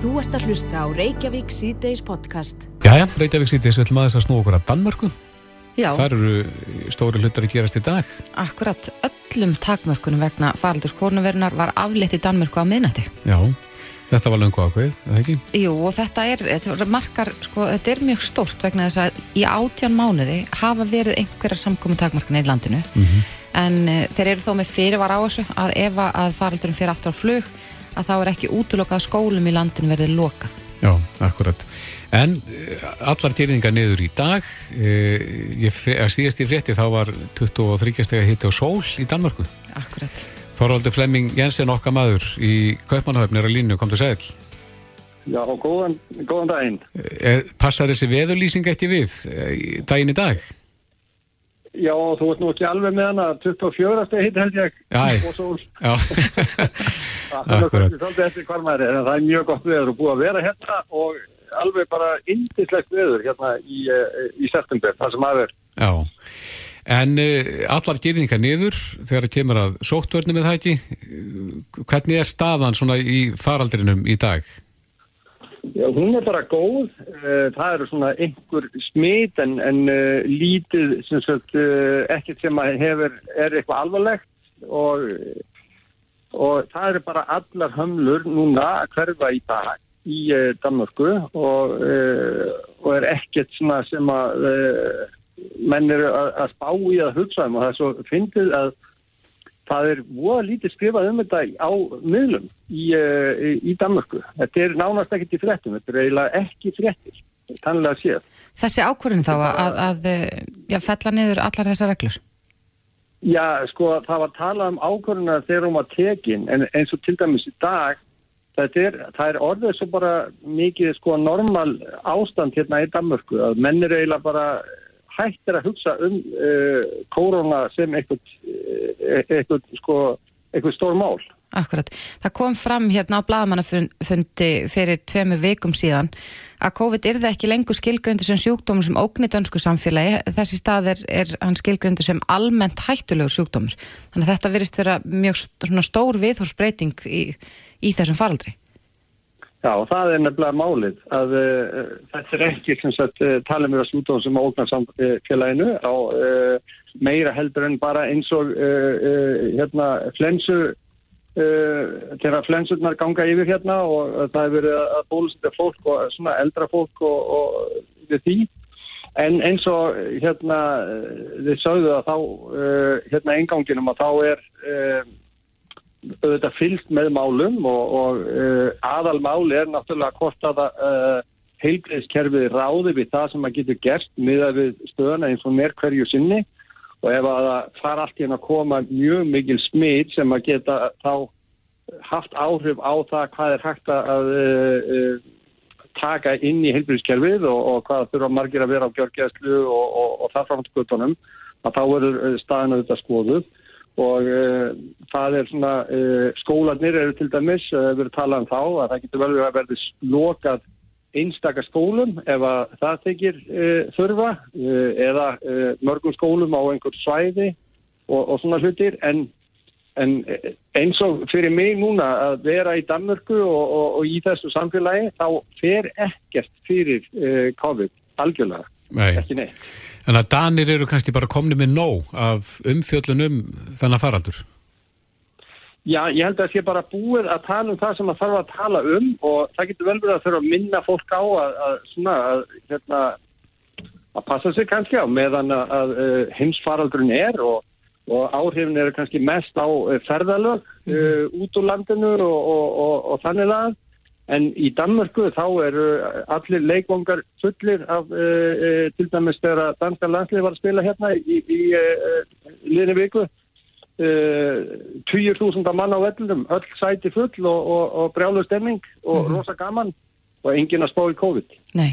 Þú ert að hlusta á Reykjavík síðdeis podcast. Jæja, Reykjavík síðdeis, við ætlum aðeins að snú okkur að Danmörku. Já, Það eru stóri hlutar að gerast í dag. akkurat öllum takmörkunum vegna faraldurs kórnuverunar var aflétt í Danmörku á miðnætti. Já, þetta var löngu ákveð, eða ekki? Jú, og þetta er, þetta markar, sko, þetta er mjög stórt vegna þess að í átján mánuði hafa verið einhverjar samkomi takmörkuna í landinu en uh, þeir eru þó með fyrirvar á þessu að ef að- faraldurinn fyrir aftur á flug að þá er ekki útlokað að skólum í landinu verið lokað. Já, akkurat. En eh, allar týrningar niður í dag. Eh, Ég, að síðast í frétti þá var 23 stega hitti á sól í Danmörku. Akkurat. Þorvaldur Flemming Jensen okkar maður í Kaupmannahöfn er að línu, kom til sæl. Já, góðan, góðan daginn. Eh, Passar þessi veðurlýsing ekki við daginn í dag? Já, þú ert nú ekki alveg með hana 24. steg hitt held ég Æ. og sól. Já, Það er er það er mjög gott veður og búið að vera hérna og alveg bara indislegt veður hérna í, eh, í september, það sem að er. já. En uh, allar týrningar niður þegar það kemur að sóttvörnum með það ekki. Hvernig er staðan svona í faraldrinum í dag? Já, hún er bara góð, Eh, það eru svona einhver smit en, en uh, lítið sem sagt uh, ekkert sem hefur, er eitthvað alvarlegt. Og, og það eru bara allar hömlur núna að hverfa í dag í uh, Danmörku. Og, og er ekkert svona sem að menn eru að spá í að hugsa um. Og það er svo fyndið að það er voða lítið skrifað um þetta á miðlum í, uh, í, í Danmörku. Þetta er nánast ekkert í fréttum, þetta er eiginlega ekki fréttir, tannlega séð. Þessi ákvörðin þá að, að, að eh, já, fella niður allar þessar reglur. Já, sko, það var talað um ákvörðuna þegar hún var tekin, en eins og til dæmis í dag, er, það er orðið svo bara mikið sko normal ástand hérna í Danmörku, að menn er eiginlega bara hættir að hugsa um uh, kórona sem eitthvað, eitthvað, sko, stór mál. Akkurat. Það kom fram hérna á blaðmannafundi fyrir tveimur vikum síðan að COVID yrði ekki lengur skilgrendur sem sjúkdómur sem ógni dönsku samfélagi. Þessi stað er, er hann skilgrendur sem almennt hættulegur sjúkdómur. Þannig að þetta virðist vera mjög stór viðhorsbreyting í, í þessum faraldri. Já, það er nefnilega málið að uh, þetta er ekki uh, tala um það sjúkdóm sem ógnar samfélaginu á uh, meira heldur en bara eins og hérna flensu þegar flensurnar ganga yfir hérna og það hefur verið að bólusita fólk og svona eldra fólk og, og við því. En eins og hérna þið sögðu að þá hérna enganginum að þá er auðvitað fylgst með málum og, og uh, aðalmáli er náttúrulega hvort að uh, heilbreyðskerfið ráði við það sem að getur gert miðað við stöðuna eins og mér hverju sinni. Og ef að það fara allt í henn að koma mjög mikil smit sem að geta þá haft áhrif á það hvað er hægt að uh, taka inn í heilbreyðskerfið og, og hvað þurfa margir að vera á gjörgjæslu og, og, það fram til guttunum að þá verður staðan auðvitað skoðuð og uh, það er svona uh, skólanir eru til dæmis uh, verið talað um þá að það getur vel verið að verði lokað einstakar skólum ef að það uh, þurfa eða mörgum skólum á einhver svæði og, og svona hlutir en, en eh, eins og fyrir mig núna að vera í Danmörku og, og, og í þessu samfélagi þá fer ekkert fyrir COVID algjörlega, Nei. ekki neitt. Þannig að Danir eru kannski bara komni með nóg af umfjöllunum þannig faraldur. Já, ég held að það sé bara búið að tala um það sem það þarf að tala um og það getur vel verið að þurfa að minna fólk á að, að, svona, að, hérna, að passa sig kannski á meðan að, að uh, heimsfaraldurinn er og, og áhrifin eru kannski mest á uh, ferðalög uh, út úr landinu og, og, og þannig að en í Danmörku þá eru allir leikvangar fullir af uh, uh, til dæmis þegar danska landslið var að spila hérna í, í uh, liðni viku uh, 20.000 mann á vellum, öll sæti full og, og, og brjálu stemming og rosa gaman og enginn að spá í COVID. Nei.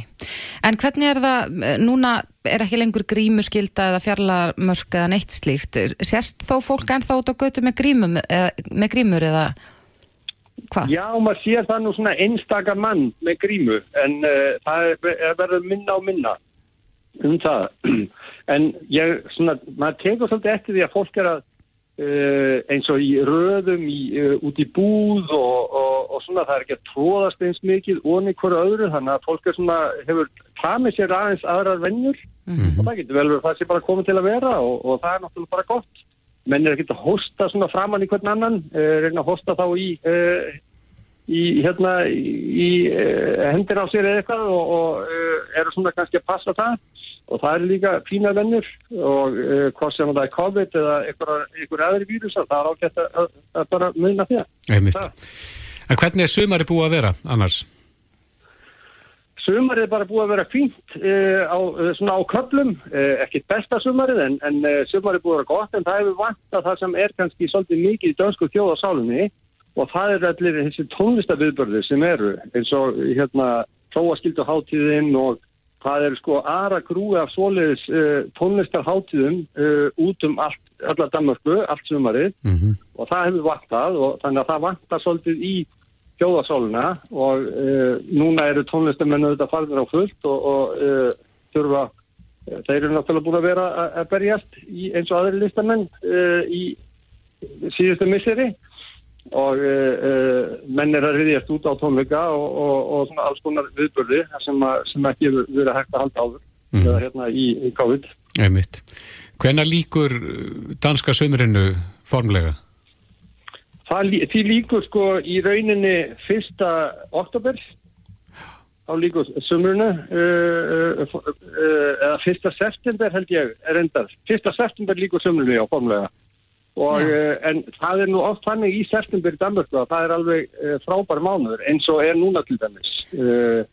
En hvernig er það, eh, núna er ekki lengur grímuskylda eða fjarlagarmörk eða neitt slíkt. Sérst þó fólk ennþá út á götu með, grímum, eða, með grímur eða hvað? Já, maður sér það nú svona einstaka mann með grímu en uh, það er, er verið minna og minna um það. En ég, svona, maður tegur svolítið eftir því að fólk er að uh, eins og í röðum í, uh, út í búð og, og, og svona það er ekki að tróðast eins mikið onni hverju öðru þannig að fólk er svona, hefur tamið sér aðeins aðrar vennjur og það getur vel verið það sé bara komið til að vera og, og það er náttúrulega bara gott menn er ekki að hosta svona framann í hvern annan uh, reyna að hosta þá í uh, í hérna í uh, hendir á sér eða eitthvað og, og eru svona kannski að passa það og það er líka fína vennur og hvað sem það er COVID eða einhver, aðri vírus það er ágætt að, að, að bara muna því. Það. En hvernig er sumari búið að vera annars? Sumarið er bara búið að vera fínt uh, á, uh, svona á köplum, uh, ekki besta sumarið en, en uh, sumarið er búið að vera gott en það hefur vant að það sem er kannski svolítið mikið í dönsku þjóðasálunni og það er allir þessi tónlistaviðbörður sem eru eins og hérna tróaskildu hátíðin og það er sko aðra grúi af svoleiðis tónlistarhátíðum uh, út um allt, allar Danmarku, allt sumarið. Mm og það hefur vantað og þannig að það vantar svolítið í þjóðasóluna og uh, núna eru tónlistamennu þetta farðir á fullt og, og uh, þurfa, uh, þeir eru náttúrulega búin að vera að- að berjast í, eins og aðri listamenn uh, í síðustu misseri og menn er að riðjast út á tónleika og, og, og svona alls konar viðbörði sem, að, sem ekki verið hægt að halda áður Mhm. eða hérna í, í COVID. Einmitt. Hvenær líkur danska sömurinu formlega? Það, því líkur sko í rauninni fyrsta oktober þá líkur sumrunu uh, uh, uh, eða fyrsta september held ég er endað. Fyrsta september líkur sumrunu já, formlega. Og, uh, en það er nú oft þannig í september í Danmörku að það er alveg uh, frábær mánuður eins og er núna til dæmis. Uh,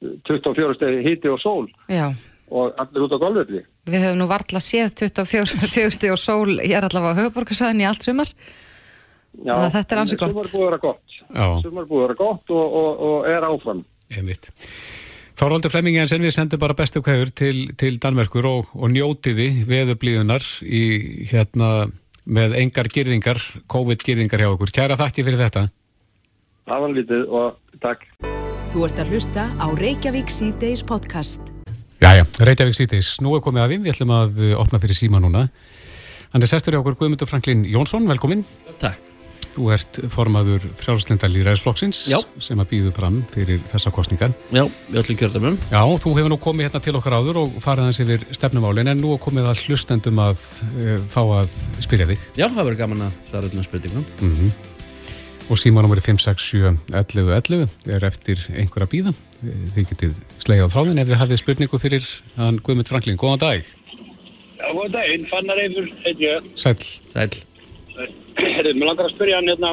24 stegi hiti og sól Já, og allir út á golfvelli. við höfum nú varla séð 24 stig og sól ég er allavega á höfuborgarsæðin í allt sumar Já, þetta er ansi gott. Sumar búið að vera gott. Sumar búið að vera gott og, og, og er áfram. Einmitt. Þorvaldur Flemmingin sem við sendum bara bestu kveður til, til Danmerkur og, og njótiði veðublíðunar í hérna með engar gyrðingar, COVID-gyrðingar hjá okkur. Kæra þakki fyrir þetta. Það var lítið og takk. Þú ert að hlusta á Reykjavík C-Days podcast. Jæja, Reykjavík sítis. Nú er komið að því, við ætlum að uh, opna fyrir síma núna. Hann er sestur hjá okkur Guðmundur Franklin Jónsson, velkomin. Takk. Þú ert formaður Já. sem að býðu fram fyrir þessa kostningar. Já, við öllum kjördamum. Já, þú hefur nú komið hérna til okkar áður og farið hans yfir stefnumálin en nú er komið að hlustendum að uh, fá að spyrja þig. Já, það verður gaman að svara öllum spurningum. Mm Og símanúmeri 567 11 11 er eftir einhverja bíða. Þið getið slegið á þráðin ef þið hafið spurningu fyrir hann Guðmund Franklin. Góðan dag. Já, góðan daginn, Fannar Eifur, heit ég. Sæll. Sæl. Herrið, mér langar að spyrja hann hérna,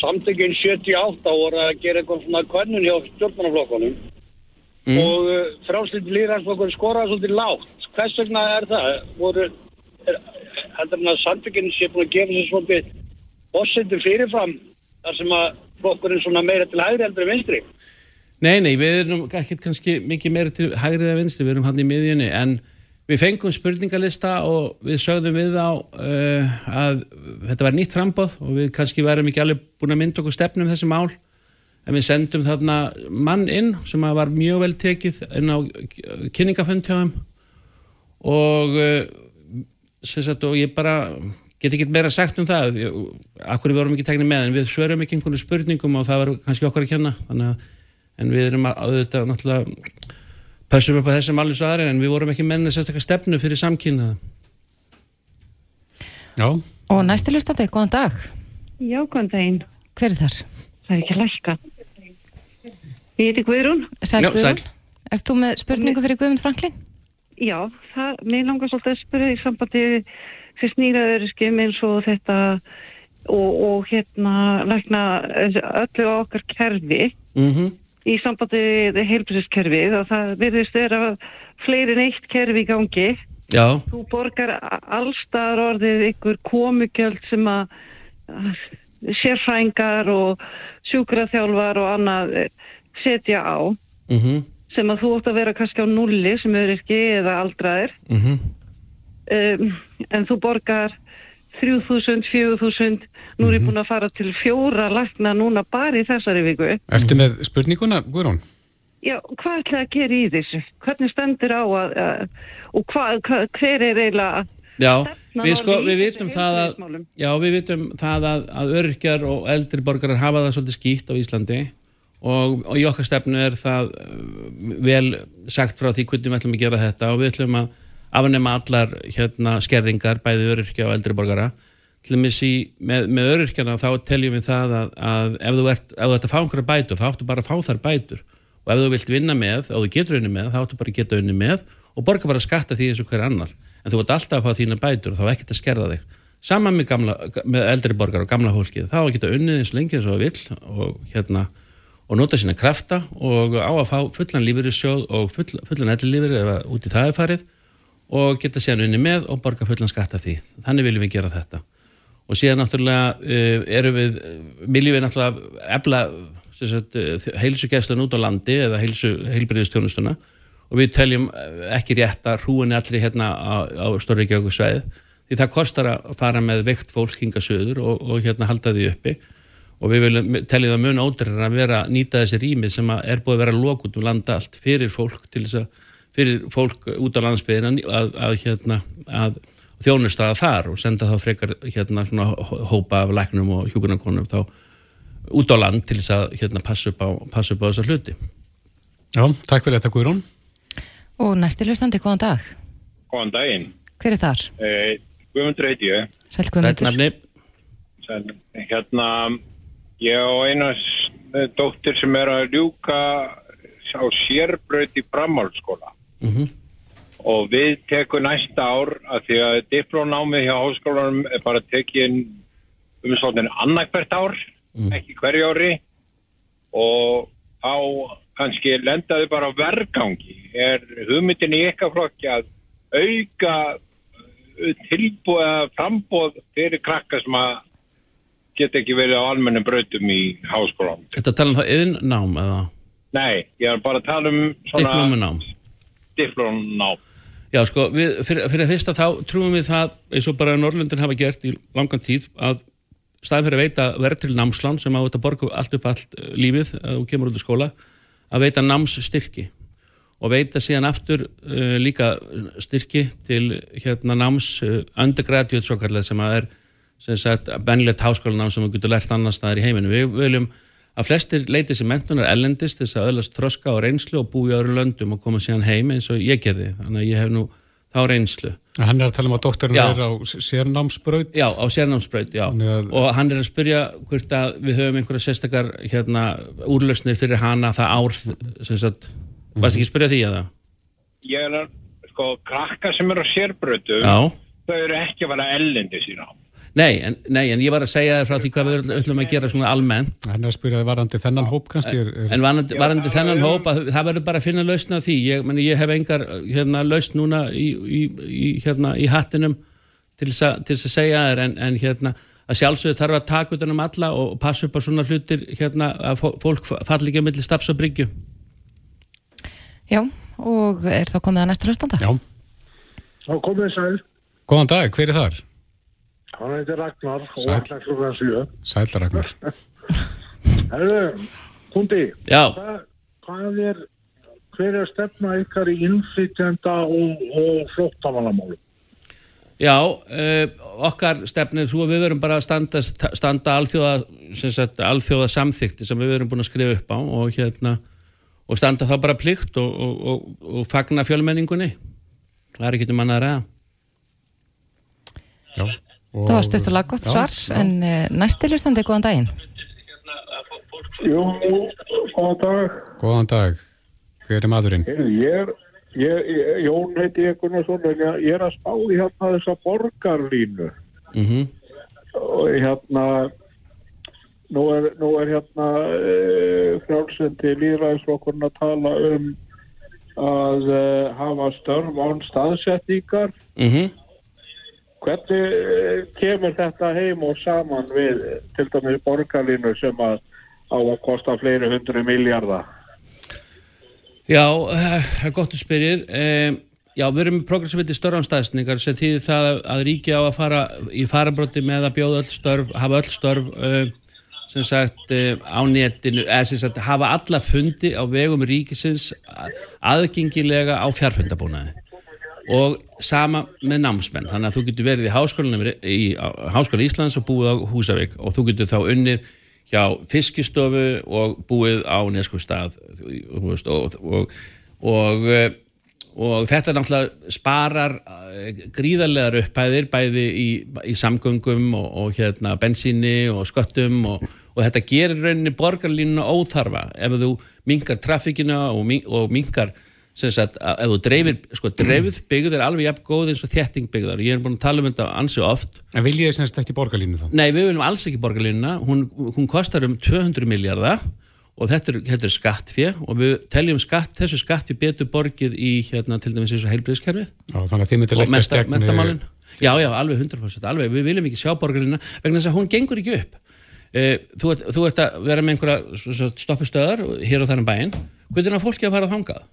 samtökinn 78 voru að gera eitthvað svona kvennun hjá stjórnmannaflokkunum Mm. og uh, frálslítið líðræðsflokkur skoraði svolítið lágt. Hvers vegna er það? Voru, heldur hann að samtökinn sé búin að gefa sér svolítið bossendur fyrirfram þar sem að flokkurinn svona meira til hægri heldur en vinstri? Nei, nei, við erum ekki kannski mikið meira til hægrið eða vinstri, við erum hann í miðjunni, en við fengum spurningalista og við sögðum við á uh, að þetta var nýtt frambóð og við kannski værum ekki alveg búin að mynda okkur stefnum þessi mál, en við sendum þarna mann inn sem var mjög vel tekið inn á kynningafönd hjá þeim. Og uh, sagt, og ég bara get ekki meira sagt um það. Akkur við vorum ekki teknið með en við svörum ekki einhvern spurningum og það var kannski okkar að kenna. Að en við erum að auðvitað náttúrulega pössum upp á þessum alveg svo aðri en við vorum ekki menna sérstaklega stefnu fyrir samkynnaða Já. Og næsti lustandi, góðan dag. Já, góðan daginn. Hver er þar? Það er ekki að lækka. Ég heiti Guðrún. Sæl Já, Guðrún. sæl. Erst þú með spurningu fyrir Guðmund Franklin? Já, það, mér langar svolítið að spyrja í sambandi til snýraðuriskim eins og þetta og, og hérna lækna öllu okkar kerfi mm í sambandi við heilbrísiskerfið og það virðist vera fleiri en eitt kerfi í gangi. Já, Þú borgar allstaðar orðið ykkur komugjöld sem að sérfrængar og sjúkraþjálfar og annað eh, setja á. Mm sem að þú ótt að vera kannski á nulli sem er ekki eða aldraðir. Mhm, um, en þú borgar 3000, 4000 nú er ég búin að fara til fjóra lagna núna bara í þessari viku Ertu með spurninguna, Guðrún? já, hvað ætlaði að gera í þessu? hvernig stendur á að, að og hva, hva, hver er eiginlega Já, við, sko, við vitum það að, já, við vitum það að, að öryrkjar og eldri borgarar hafa það svolítið skýtt á Íslandi og, og í okkar stefnu er það uh, vel sagt frá því hvernig við ætlum að gera þetta og við ætlum að afnema allar hérna, skerðingar, bæði öryrkja og eldri borgara til í, með, með öryrkjana þá teljum við það að, að ef þú ert, ef þú ert að fá einhverja bætur þá áttu bara að fá þar bætur. Og ef þú vilt vinna með, ef þú getur unni með þá áttu bara að geta unni með og borga bara skatta því eins og hver annar. En þú ert alltaf að fá þína bætur og þá er ekkert að skerða þig. Saman með, gamla, með eldri borgar og gamla fólkið. Þá að geta unnið eins lengi eins og vill og hérna og nota sína krafta og á að fá fullan lífeyrissjóð og full, fullan ellilífeyri ef að út í það er farið og geta síðan unni með og borga fullan skatta því. Þannig viljum við gera þetta og síðan náttúrulega uh, erum við viljum við náttúrulega efla uh, heilsugæslan út á landi eða heilbriðistjónustuna og við teljum eh, ekki rétt að hrúinni allir hérna á, á Stórreikjavíku sveið því það kostar að fara með veikt fólk hinga söður og, og hérna halda því uppi. Og við viljum teljum það mun ódreira að vera nýta þessi rými sem er búið að vera lok út um landa allt fyrir fólk til þess að fyrir fólk út á landsbyðin að, að, hérna, að þjónustaða þar og senda þá frekar hérna svona hópa af læknum og hjúkunarkonum þá út á land til þess að hérna passa upp á, passa upp á þessa hluti. Já, takk fyrir þetta Guðrún. Og næsti hlustandi, góðan dag. Góðan daginn. Hver er þar? Eh, Guðmundur heiti ég. Sæl Guðmundur. Nafni, Sæl. Hérna, ég á einas dóttir sem er að ljúka á sérbraut í framhaldsskóla. Mhm. Og við tekum næsta ár að því að diplónámið hjá háskólanum er bara tekið um svona annarkvært ár, ekki hverju ári og á kannski lendaði bara vergangi. Er hugmyndin í ykkar flokki að auka tilbúið að frambóð fyrir krakka sem að geta ekki verið á almennum brautum í háskólanum. þetta tala um það yðnnám eða Nei, ég er bara að tala um svona diplómunám? diplómunám. Já, sko, við, fyrir, fyrir að fyrsta þá trúum við það, eins og bara Norrlundin hafa gert í langan tíð, að staðin fyrir að veita verð til námslán sem á þetta borgu allt upp allt eh, lífið að þú kemur út í skóla, að veita námsstyrki og veita síðan aftur uh, líka styrki til hérna náms uh, undergraduate svo kallega sem að er sem sagt bennilegt háskólanám sem þú getur lært annar staðar í heiminu. Við viljum að flestir leiti sem mentunar ellendist þess að öðlast þroska og reynslu og búi í öðrum löndum og koma síðan heim eins og ég gerði. Þannig að ég hef nú þá reynslu. Hann er að tala um að doktorinn Já. er á sérnámsbraut. Já, á sérnámsbraut, já. Að- Og hann er að spyrja hvort að við höfum einhverja sérstakar hérna, úrlausnir fyrir hana það ár, sem sagt, varst ekki að spyrja því að það? Ég er að, sko, krakka sem eru á sérbrautum, Já. þau eru ekki að vera ellendi sína. Nei en, nei, en ég var að segja þér frá því hvað við ætlum að gera svona almennt. Er að spyrja þið varandi þennan hóp kannski. Er, er, En varandi, varandi þennan hóp, að, það verður bara að finna lausna því. Ég, meni, ég hef engar hérna, lausn núna í, í, í, hérna, í hattinum til þess að, þess segja þér, en, en hérna, að sjálfsögðu þarf að taka utan um alla og passa upp á svona hlutir hérna, að fó- fólk falli ekki að milli staps og bryggju. Já, og er þá komið að næsta hlustanda? Já. Þá komið sæl, Góðan dag, hver er þar? Hann heitir Ragnar og vaknar klukkan 7. Sæll Ragnar. Herðu, Kundi, Já, hvað, hvað er, hver er stefna ykkar í innflytjenda og, og flóttamannamálum? já uh, okkar stefnir þú og við verum bara að standa, standa alþjóða, sem sagt, alþjóða samþykti sem við verum búin að skrifa upp á og hérna og standa þá bara plikt og, og, og, og fagna fjölmenningunni. Það er ekki um annað að ræða. Já. Og, Það var stuttulega gott Já, svar, já. en uh, næsti hlustandi, góðan daginn. Jú, góðan dag. Góðan dag. Hver er maðurinn? Heyrðu, Ég er, ég, ég, Jón heiti ég Gunnarsson, en ég, er að spá í hérna þessa borgarlínu Mm og hérna, nú er, nú er hérna e, frjálsendi líðræðisflokkurinn að tala um að e, hafa störf án staðsetningar -hmm. Hvernig eh, kemur þetta heim og saman við eh, til dæmis borgarlínu sem að á að kosta fleiri hundru miljardar? Já, eh, gott að spyrjir. Já, við erum með program sem heitir störfanstæðsningar sem þýðir það að, ríki á að fara í farabróti með að bjóða öll störf, hafa öll störf sem sagt á netinu, eða sem sagt hafa alla fundi á vegum ríkisins að- aðgengilega á fjárfundabúnaði. Og sama með námsmenn þannig að þú getur verið í háskólanum í háskóla Íslands og búið á Húsavík og þú getur þá unnið hjá fiskistofu og búið á neskustad og, og, og, og og þetta náttúrulega sparar eh, gríðarlegar upphæðir bæði í, í samgöngum og, hérna bensíni og sköttum og, þetta gerir rauninni borgarlínuna óþarfa. Ef þú mingar trafíkina og, og mingar sagt, ef þú dreifir, sko dreifð byggð er alveg jafn góð eins og þétting byggðar. Ég er búin að tala um þetta ansi oft. En vil ég semst ekki borgarlínu þá? Nei, við viljum alls ekki borgarlínuna hún, hún kostar um 200 miljardar og þetta er, þetta er skattfér og við teljum skatt, þessu skattfér betur borgið í hérna til dæmis eins og heilbríðskerfið þannig að þið myndir leggjast gegn mentamálin. Já, já, alveg 100% alveg, við viljum ekki sjá borgarina vegna þess að hún gengur ekki upp. E, þú, ert, þú ert að vera með einhverja stoppustöðar hér og þar um bæinn. Hvernig er fólki að fara að þangað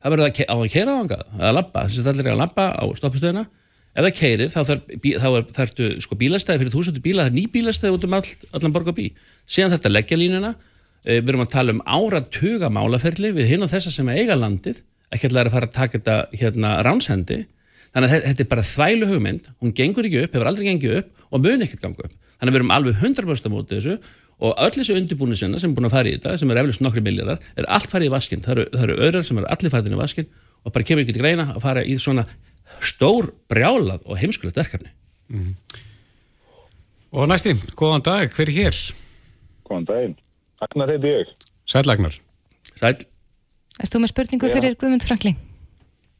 það verður að, að keira þangað. Að lappa, þess að allir er að lappa á stoppustöðina ef það keirir þá þarf þarf sko bílastæði fyrir þúsundu bíla, það er ný bílastæði út um all, allan borgar bí síðan þetta leggja línuna. Eh, við erum að tala um áratuga málaferli við hinn og þessa sem eiga landið. Ekki alltaf að fara að taka þetta hérna ránshendi. Þannig að þetta er bara þvælu hugmynd. Hún gengur ekki upp, hefur aldrei gengið upp og mun ekkert ganga upp, þannig að við erum alveg 100% á móti þessu og öll þessu undirbúinu sinna sem er búin að fara í þetta, sem er eflust nokkri miljardar er allt farið í vaskinn, það eru, eru öðrar sem eru allir farið í vaskinn og bara kemur ekki til greina að fara í svona stór brjálað og heimskulegt verkefni mm. Og næsti, góðan dag, hver er hér? Góðan daginn Agnar heiti ég. Sæl Agnar. Sæl. Erst þú með spurningu Já. fyrir Guðmund Frankli?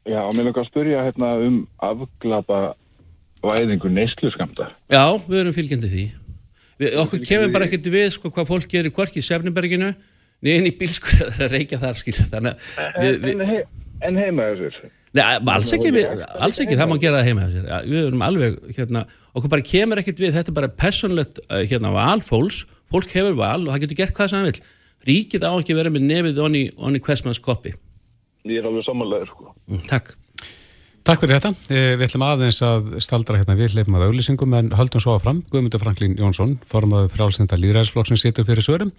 Já, og mér langar að spurja hérna um afglapa væðingu neysluskamta. Já, við erum fylgjandi því. Við, okkur kemur bara ekkert við sko hvað fólk gerir hvort í Sefniberginu niðin í bílskur að er reykja þar skil. Þannig að við... En, heima þessir? Nei, alls ekki, við, alls ekki, það má gera það heima þessir. Við erum alveg, hérna, okkur bara kemur ekkert við, þetta er bara personlegt, hérna, valfóls fólk hefur val og það getur gert hvað sem það vil ríkið á ekki verið með nefið onni, onni hversmanns koppi Ég er alveg samanlegar sko. mm, Takk Takk fyrir þetta, eh, við ætlum aðeins að staldra hérna við hleyfum að auðlýsingum en höldum svo áfram, Guðmundur Franklín Jónsson formaður frálsnenda líðræðisflokk sem situr fyrir svörum,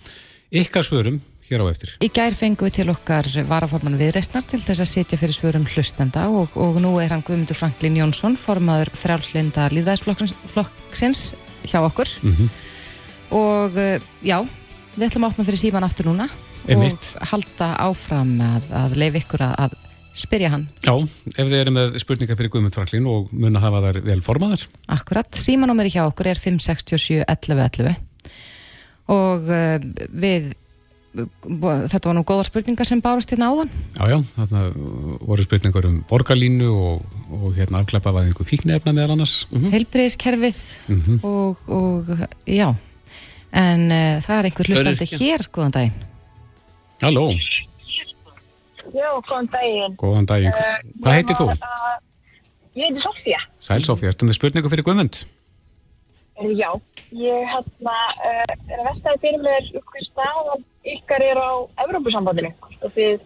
ykkar svörum hér á eftir. Í gær fengum við til okkar varaforman viðreistnar til þess að sitja fyrir svörum hlustenda og, og nú er hann Guðmundur Franklín Jónsson formaður frálslinda líðræðisflokksins hjá okkur. Mm -hmm og eh, já, við ætlum að opna fyrir síman aftur núna Einmitt. og halda áfram að, að leif ykkur að, að spyrja hann. Já, ef þið eru með spurningar fyrir Guðmund Franklín og mun að hafa þær vel formaðar. Akkurat, símanúmeri hjá okkur er 567 11 11 og uh, við þetta var nú góða spurningar sem bárast hérna áðan. Já, já, þarna voru spurningar um borgarlínu og, og hérna afklæpaðingu fíknefna meðal annars. Mm -hmm. Helbriðiskerfið mm -hmm. og, og já en uh, það er einhver hlustandi hér, góðan daginn Halló Já, góðan daginn. Góðan daginn, uh, hvað heitir þú? Uh, ég heiti Sofía Sæl Sofía, ertu með spurningu fyrir Guðmund? Já, ég hérna er að vestaði fyrir mér ykkur staðan ykkar er á Evrópusambandinu. Og þið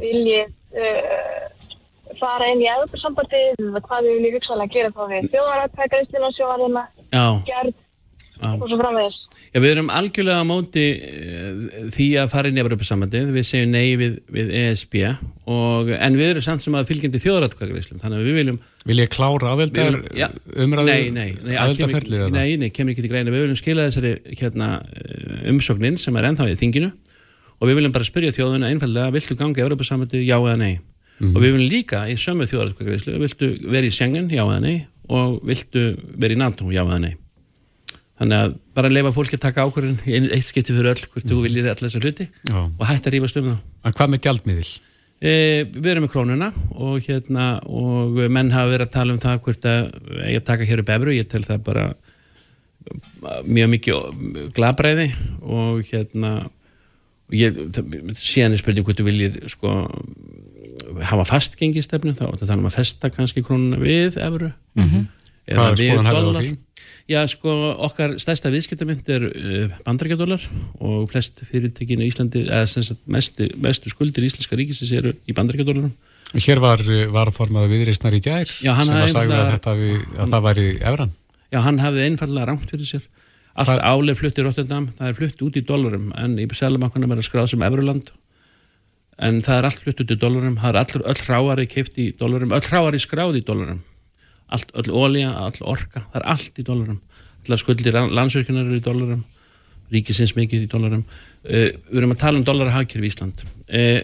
viljið fara inn í Evrópusambandið hvað þið viljið hugsaðlega gera þá við þjóðarættækariðstina sjóðarina gerð og svo framvegis Já, við erum algjörlega á móti uh, því að fara inn í Evropasamandið, við segjum nei við, við ESB og, en við erum samt sem að fylgjandi þjóðratkvæðgreislum, þannig að við viljum Vil ég klára aðeldar umræðu Nei, nei, nei, aðeldarferðlið? Nei, nei, kemur ekki til greina, við viljum skila þessari hérna, eh, umsóknin sem er ennþá í þinginu. Og við viljum bara spyrja þjóðuna einfallega, viltu ganga í Evropasamandið, já eða nei? Mm. og við viljum líka í sömu þjóðratkvæðgreislu, viltu vera í Schengen, já eða nei? Og viltu vera í NATO, já eða nei þannig að bara leifa fólki að taka ákvörðin í eitt skipti fyrir öll hvort þú viljið allir þessar hluti Já. og hætti að rífast um það En hvað með gjaldmiðil? E, við erum með krónuna og, hérna, og menn hafa verið að tala um það hvort að ég taka hér upp efru, ég tel það bara mjög mikið glabræði og hérna ég, síðan er spurning hvort þú viljið sko hafa fastgengistefnu þá þannig að maður festa kannski krónuna við efru mm -hmm. Hægðar á því? Já, sko, okkar stærsta viðskiptamynd er uh, bandarækjadólar og flest fyrirtekinu í Íslandi, eða sem mestu, mestu skuldir íslenska ríkisins eru í bandarækjadólarum. Hér var, var formað viðreysnar í gær Já, sem að sagði að, þetta, að það væri efran. Já, hann hafði einfallega rangt fyrir sér. Allt áleg flutt í Rotterdam, það er flutt út í dólarum en í Sælumakkunum er það skráð sem Evruland en það er allt flutt út í dólarum, það er all, öll hráari keift í dólarum, öll hráari skráð í dólarum allt, öll ólíja, all orka það er allt í dólarum, allar skuldir landsverkunar eru í dólarum ríkisins mikið í dólarum. Uh, við erum að tala um dólarahagkjör í Ísland. Uh,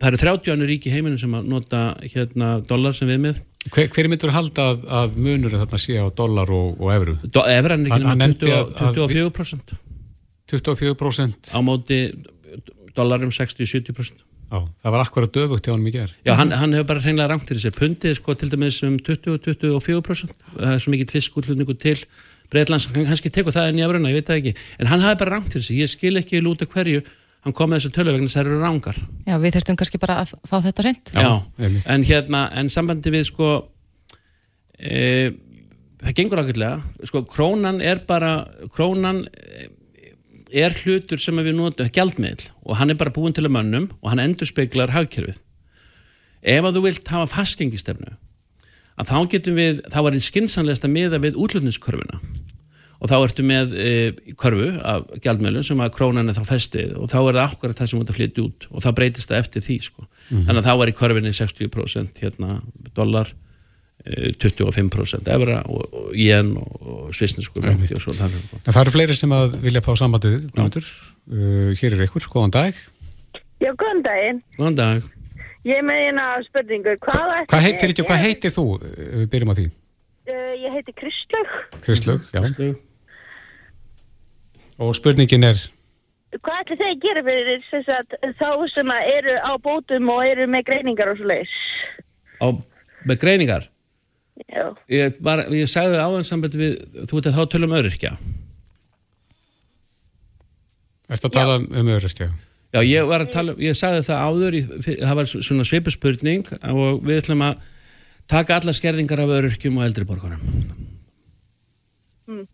það eru 30 annir ríki heiminu sem að nota hérna dólar sem við með. Hver, hver myndur halda að, að munur þarna sé á dólar og, og evru? Evran er ekki náttúrulega 24% 24% á móti dólarum 60-70% Já, það var akkurat döfugt hjá hann mikið er. Já, hann, hann hefur bara hreinlega rangt til þessi pundið, sko, til dæmis um 20-24%, það er svo mikið fiskútlutningu til Breitlands, hann kannski tekur það inn í afröna, ég veit það ekki, en hann hafi bara rangt til þessi, ég skil ekki lúta hverju, hann kom með þessu töluvegna þess að það eru rangar. Já, við þurftum kannski bara að fá þetta reynd. Já, Já en hérna, en sambandi við, sko, e, það gengur ákveðlega, sko, krónan er bara, krónan, e, er hlutur sem við notum, gjaldmiðl og hann er bara búin til að mönnum og hann endur speiklar hagkerfið ef að þú vilt hafa fastgengistefnu að þá getum við, þá er einn skinsanlegast að miða við útlutningskörfuna og þá ertu með e, körfu af gjaldmiðlun sem að krónan er þá festið og þá er það akkurat það sem út að flytja út og þá breytist það eftir því sko. mm -hmm. þannig að þá er í körfinni 60% hérna, dólar 25% efra og, og jen og svisnesku Það eru fleiri sem að vilja fá sambandið uh, hér er ykkur, góðan dag. Já, góðan daginn. Góðan dag. Ég með eina spurningu. Hvað, hvað, heit, fyrir, hvað heitir þú? Við byrjum á því. Uh, Ég heiti Kristlaug. Kristlaug, já. Kristlaug. Og spurningin er? Hvað ætla þeir að gera fyrir sagt, þá sem eru á bótum og eru með greiningar og svo leiðis? Með greiningar? Já. Ég, bara, ég sagði það áðan sambandi við, þú veit að þá tölum öðrurkja. Ertu að tala Já. um öðrurkja? Já, ég var að tala, ég sagði það áður, það var svona svipurspurning og við ætlum að taka alla skerðingar af öðrurkjum og eldri borgarum. Mm.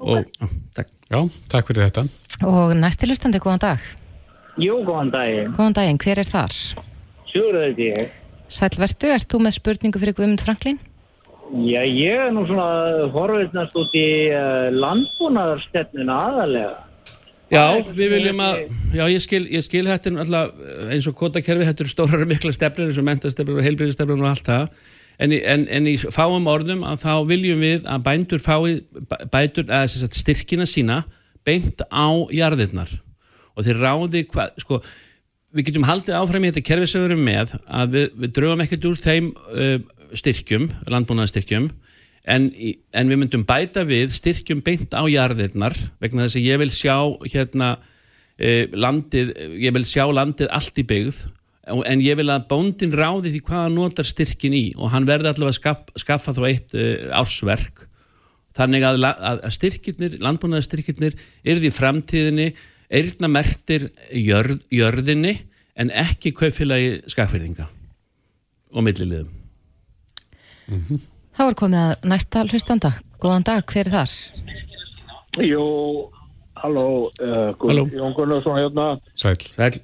Og, á, takk. Já, takk fyrir þetta. Og næstilustandi, góðan dag. Jú, góðan daginn. Góðan daginn, hver er þar? Sjúröðið ég. Sælvertu, ert þú með spurningu fyrir Guðmund Franklín? Já, ég er nú svona horfiðnast út í uh, landbúnaðarstefnuna aðalega. Já, við viljum að, já ég skil, ég skil þetta alltaf eins og kvotakerfi, þetta eru stórar mikla stefnir eins og mentastefnir og heilbríðistefnir og allt það, en en, en í fáum orðum að þá viljum við að bændur fái bætur, eða sagt, styrkina sína beint á jarðirnar og þeir ráði hvað, sko, við getum haldið áfram í þetta kerfi sem við erum með að við, við draugum ekkert úr þeim uh, styrkjum, landbúnaðarstyrkjum en, en við myndum bæta við styrkjum beint á jarðirnar vegna þess að ég vil sjá hérna uh, landið, ég vil sjá landið allt í byggð en ég vil að bóndin ráði því hvaða notar styrkin í og hann verði allavega skaf, skaffa þá eitt uh, ársverk. Þannig að, að styrkirnir, landbúnaðarstyrkirnir er því framtíðinni eirnamertir jörð, jörðinni en ekki kaupfélagi skakfyrðinga og milliliðum. Mm -hmm. Þá er komið að næsta hlustanda. Góðan dag, hver er þar? Jú, halló, uh, Jón Gunnarsson hérna. Sæl. Sæl.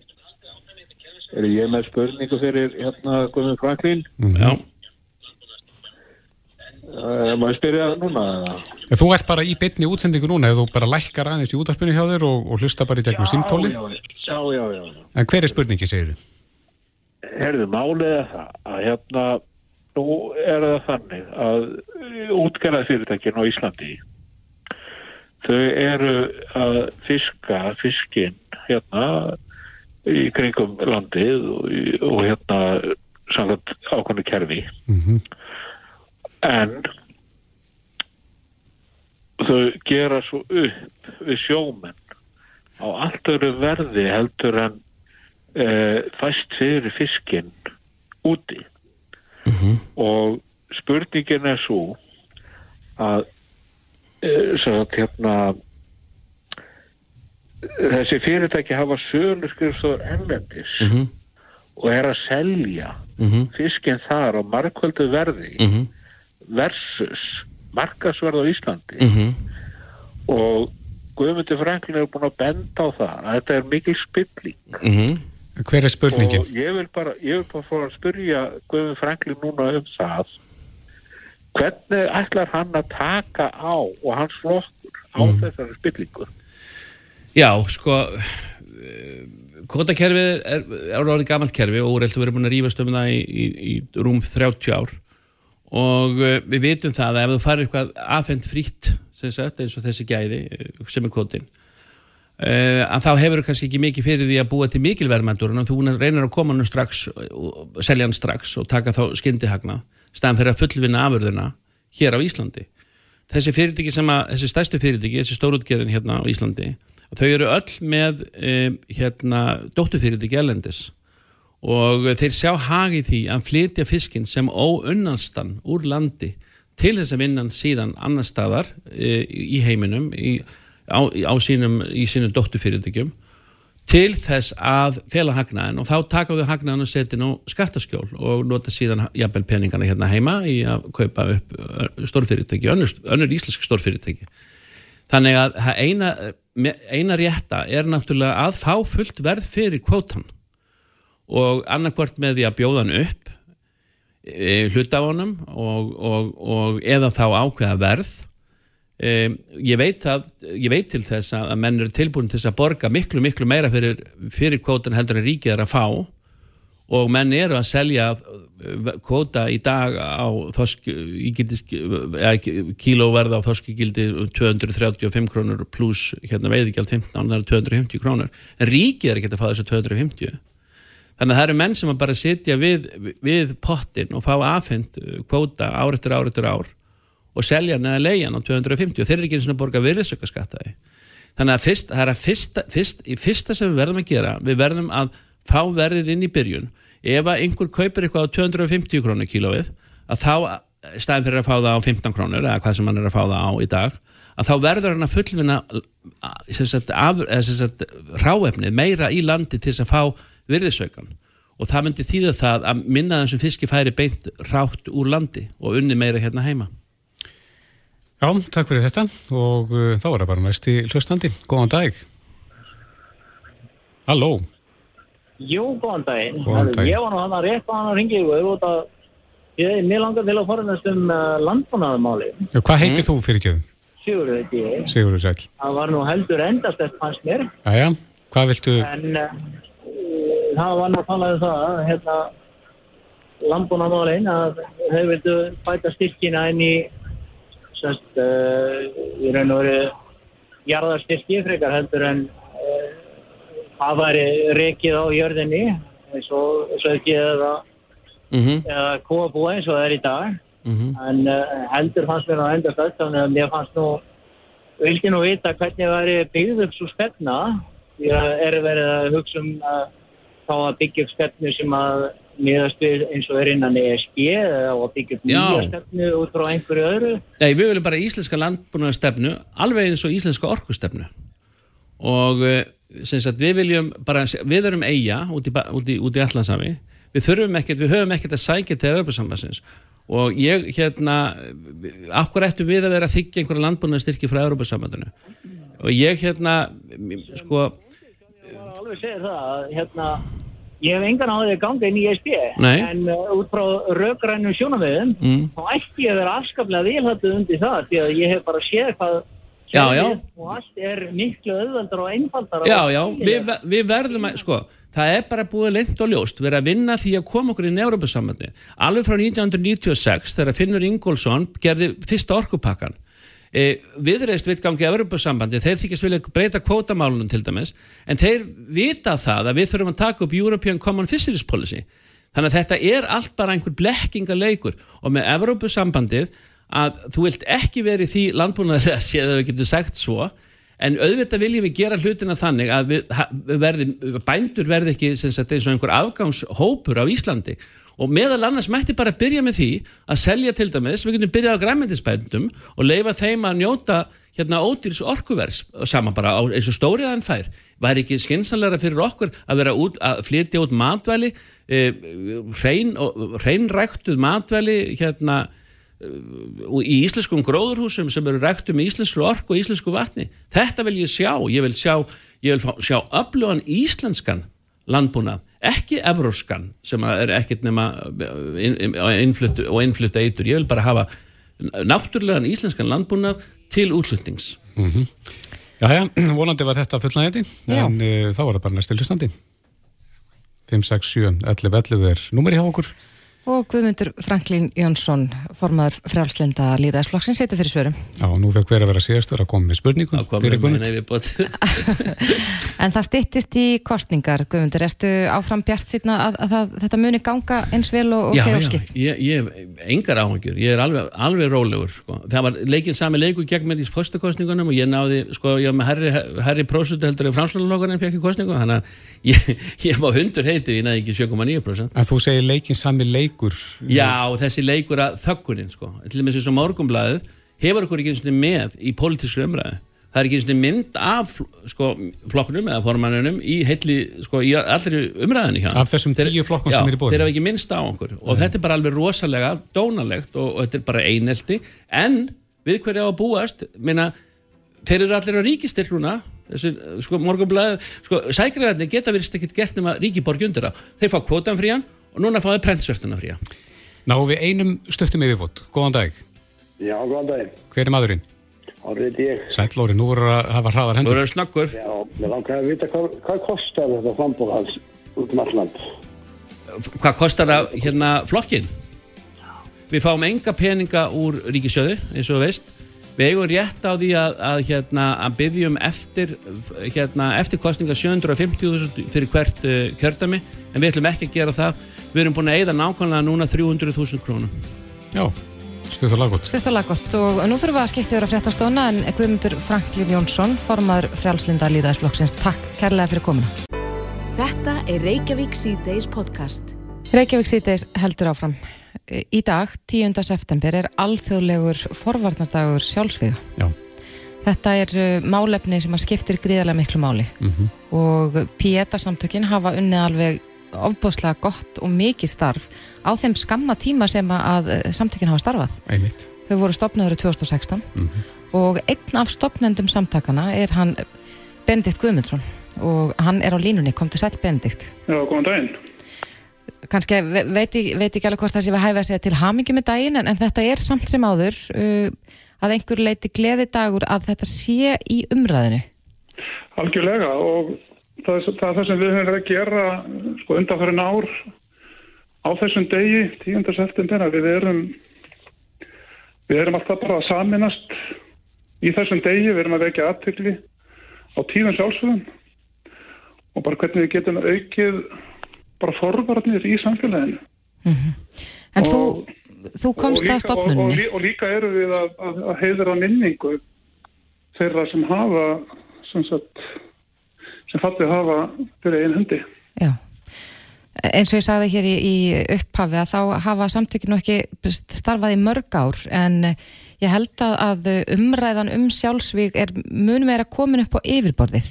Er ég með spurningu fyrir hérna Guðmund Franklín? Mm -hmm. Já. Má ég spyrja núna? Þú ert bara í bytni útsendingu núna eða þú bara lækkar aðeins í útarpunni hjá þér og, og hlusta bara í gegnum símtólið? Já, já, já. En hver er spurningi, segir þú? Herðu, málið er það að hérna, nú er það þannig að útgerðarfyrirtækinn á Íslandi þau eru að fiska fiskinn hérna í kringum landið og, og hérna samkvæmt ákvæmni kerfi mm -hmm en þau gera svo upp við sjómenn á allt öru verði heldur en e, fæst fyrir fiskinn úti mm -hmm. og spurningin er svo að e, sagt, hérna, þessi fyrirtæki hafa sölu skrifstóður ennendis mm -hmm. og er að selja mm -hmm. fiskinn þar á markvöldu verði Mhm versus markasverð á Íslandi mm -hmm. og Guðmundur Franklin er búin að benda á það að þetta er mikil spilling mm -hmm. Hver er spurningin? og ég vil bara, ég vil bara fóra að spyrja Guðmundur Franklin núna um það hvernig ætlar hann að taka á og hans flokkur á mm. þessari spillingu Já, sko kvotakerfið er, er orðið gammalt kerfi og úreltu verið búin að rífast um það í, í, í rúm 30 ár og uh, við vitum það að ef þú farir eitthvað afhengt frítt sagt, eins og þessi gæði uh, sem er kvotin uh, að þá hefur þú kannski ekki mikið fyrir því að búa til mikilverðmændur en þú reynir að koma hann strax og selja hann strax og taka þá skyndihagna staðan fyrir að fullvinna afurðuna hér á Íslandi. Þessi fyrirtæki sem að, þessi stærstu fyrirtæki, þessi stórútgerðin hérna á Íslandi þau eru öll með hérna dóttufyrirtæki elendis og þeir sjá hagi því að flytja fiskin sem óunnanstan úr landi til þess að vinna síðan annar staðar e, í heiminum í, á, á sínum, sínum dóttufyrirtækjum til þess að fela hagnaðin og þá taka þau hagnaðin og setja á skattaskjól og nota síðan jafnvel peningana hérna heima í að kaupa upp stórfyrirtæki, önnur, önnur íslensk stórfyrirtæki. Þannig að eina, eina rétta er náttúrulega að fá fullt verð fyrir kvótan og annarkvört með því að bjóða hann upp e, hluta á honum og, og, og eða þá ákveða verð. E, ég, veit að, ég veit til þess að menn eru tilbúin til þess að borga miklu miklu meira fyrir, fyrir kvótan heldur en ríkið er að fá. Og menn eru að selja kvóta í dag á þosk, kílóverð á þoskigildi 235 krónur pluss hérna veiðigjald 15, það er 250 krónur. En ríkið er ekki að fá þessu 250 þannig að það eru menn sem að bara sitja við, við pottin og fá afhengt kvóta ár eftir ár eftir ár og selja neða leiðan á 250 og þeir eru ekki eins og borga virðisökkaskattaði þannig að fyrst, það er að fyrsta, fyrst, í fyrsta sem við verðum að gera við verðum að fá verðið inn í byrjun. Ef einhver kaupir eitthvað á 250 krónur kílóið að þá, stæðin fyrir að fá það á 15 krónur eða hvað sem hann er að fá það á í dag að þá verður hann að fullvinna ráefnið meira í landi til þess að fá virðisaukan og það myndi þýða það að minna þessum fiski færi beint rátt úr landi og unni meira hérna heima Já, takk fyrir þetta og uh, þá er það bara næst í hlustandi Góðan dag Halló Jú, góðan dag. Góðan dag. Ég var nú hann að rétt að hann að ringi og ég er mjög langar til að forðast um uh, landbúnaðumáli. Já, hvað heitir mm. þú fyrir kjöðum? Sigurður heiti ég. Sigurður Sæl. Það var nú heldur endast eftir hans mér. Æja, hvað viltu? En uh, það var að tala um það, hérna, landbúnaðumálin, að þau vildu bæta styrkina inn í, sérst, uh, í raun og veru jarðarstyrki frekar heldur en það væri rekið á jörðinni eins og ekki eða, mm -hmm. eða kóabúa eins og það er í dag mm -hmm. en uh, heldur fannst mér á endast öll þannig að mér fannst nú vildi nú vita hvernig væri byggð upp svo stefna því að er verið að hugsa um að þá að byggja upp stefnu sem að miðast við eins og er innan ESG eða að byggja upp nýja stefnu út frá einhverju öðru? Nei, við viljum bara íslenska landbúnaðarstefnu alveg eins og íslenska orkustefnu. Og uh, sagt, við viljum bara, við erum eiga út í, í, í allansami við þurfum ekkert, við höfum ekkert að sækja til Európa-sambassins og ég hérna akkur ættum við að vera að þykja einhverja landbúnaðstyrki frá Európa-sambandinu og ég hérna sko Var alveg að segja það hérna Ég hef engan á því að ganga inn í ESB Nei. en uh, út frá raugrænum sjónavegum mm. þá ætti ég að vera afskaplega vilhættuð undir það því að ég hef bara séð hvað Já, já. og allt er miklu öðvöldar og einfaldar Já, já, við, við verðum að, sko, það er bara búið lengt og ljóst, við erum að vinna því að koma okkur í Európa-sambandi. Alveg frá 1996, þegar Finnur Ingólfsson gerði fyrsta orkupakkan, e, viðreist viðgangi Európa-sambandi, þeir þykist vilja breyta kvótamálunum til dæmis, en þeir vita það að við þurfum að taka upp European Common Fisheries Policy. Þannig að þetta er allt bara einhver blekkingaleikur og með Európa-sambandið að þú vilt ekki verið því landbúnaðilega séð að við getum sagt svo en auðvitað viljum við gera hlutina þannig að við verði, bændur verði ekki sagt, eins og einhver afgangshópur á Íslandi og meðal annars mætti bara byrja með því að selja til dæmis, við getum byrjað á græmyndisbændum og leifa þeim að njóta hérna ódýrs orkuvers saman bara á, eins og stóriðan fær. Væri ekki skinsanlega fyrir okkur að vera út, að flytja út matvæli eh, hrein, hreinræktuð matvæli hérna í íslenskum gróðurhúsum sem eru rægt um íslensku ork og íslensku vatni? Þetta vil ég sjá, ég vil sjá ég vil sjá öflugan íslenskan landbúnað, ekki evróskan sem er ekkert nema innflutt og innflutt eitur, ég vil bara hafa náttúrulegan íslenskan landbúnað til útlutnings mm -hmm. Jájá, vonandi var þetta fullnægði en uh, þá var það bara næstu hlustandi. 567 11 11 er númeri hjá okkur og Guðmundur Franklín Jónsson formadur frjálslenda líðræðisflokksins setur fyrir svörum. Já, nú fekk hver að vera síðastur að koma með spurningum fyrir Guðmund. en það stittist í kostningar, Guðmundur, erstu áfram bjart síðan að, að, að þetta muni ganga eins vel og, geðskip? Já, já, ég hef engar áhengjur, ég er alveg, alveg rólegur, sko. Það var leikinn sami leiku gegn mér í postakostningunum og ég náði, sko, ég var með herri, herri prósutu heldur en framsvöldalokkarinn fekk í kostningu, þannig að ég, ég var hundur heiti, ég næði ekki 7,9%. En þú segir leikinn sami leik leikur. Já, þessi leikur að þökkunin sko. til og með þess að morgumblaðið hefur okkur ekki eins og með í pólitísku umræðu. Það er ekki eins og mynd af sko, flokknum eða formannunum í heilli, sko, í allri umræðinu hjá af þessum tíu flokkum sem er í bóðin þeir hafa ekki minnst á okkur. Og Nei. þetta er bara alveg rosalega dónalegt og, og þetta er bara einelti. En við hverja á að búast? Minna, þeir eru allir á ríkistilluna þessi, sko, morgumblaðið sko, sækriðarnir geta verið ekkert gert að ríkiborgi undir það þeir fá kvotan frían og núna fáið prentsvertuna fría. Ná við einum stöttum yfirbútt. Góðan dag. Já, góðan dag. Hver er maðurinn? Árið ég. Sæl Lóri, nú voru að hafa hraðar hendur. Þú voru snakkur. Já, ég langar að vita hvað, hvað kostar þetta frambóð hans út um alland. Hvað kostar það hérna flokkin? Við fáum enga peninga úr ríkisjöðu, eins og veist. Við eigum rétt á því að, að, hérna, að byggjum eftir, hérna, eftir kostninga 750.000 fyrir hvert uh, kjördami en við ætlum ekki að gera það. Við erum búin að eigða nákvæmlega núna 300.000 krónum. Já, stutt og laggott. Stutt og laggott og nú þurfum við að skipta yfir að fréttastóna en Guðmundur Franklín Jónsson, formadur frjálslinda líðaðisflokksins. Takk kærlega fyrir komuna. Þetta er Reykjavík C-Days podcast. Reykjavík C-Days heldur áfram. Í dag, 10. september, er alþjóðlegur forvarnardagur sjálfsvíða. Já. Þetta er uh, málefni sem að skiptir gríðarlega miklu máli mm -hmm. og Pieta samtökin hafa unnið alveg ofbúslega gott og mikið starf á þeim skamma tíma sem að uh, samtökin hafa starfað. Einmitt. Þau voru stopnaður í 2016 mm -hmm. og einn af stopnendum samtakana er hann Benedikt Guðmundsson og hann er á línunni, kom til sæl Benedikt. Já, góðan daginn kannski veit ég, veit ekki alveg hvort það sé að hæfa að segja til hamingi með daginn en, en þetta er samt sem áður uh, að einhver leiti gleði dagur að þetta sé í umræðinu Algjörlega og það, það er það sem við höfum verið að gera sko undanfærin ár á þessum degi, 10. september við erum við erum alltaf bara að saminast í þessum degi, við erum að vekja aðtökli á tíðan sjálfsögum og bara hvernig við getum aukið bara forvarnir í samfélaginu. Mm -hmm. En og, þú, þú komst líka, að stopnunni. Og, og líka eru við að, að, að heiðra minningu þeirra sem hafa sem, sagt, sem fallið hafa fyrir einn hundi. Já. Eins og ég sagði hér í, í upphafi að þá hafa samtökinu ekki starfað í mörg ár en ég held að umræðan um sjálfsvík er munum er að komin upp á yfirborðið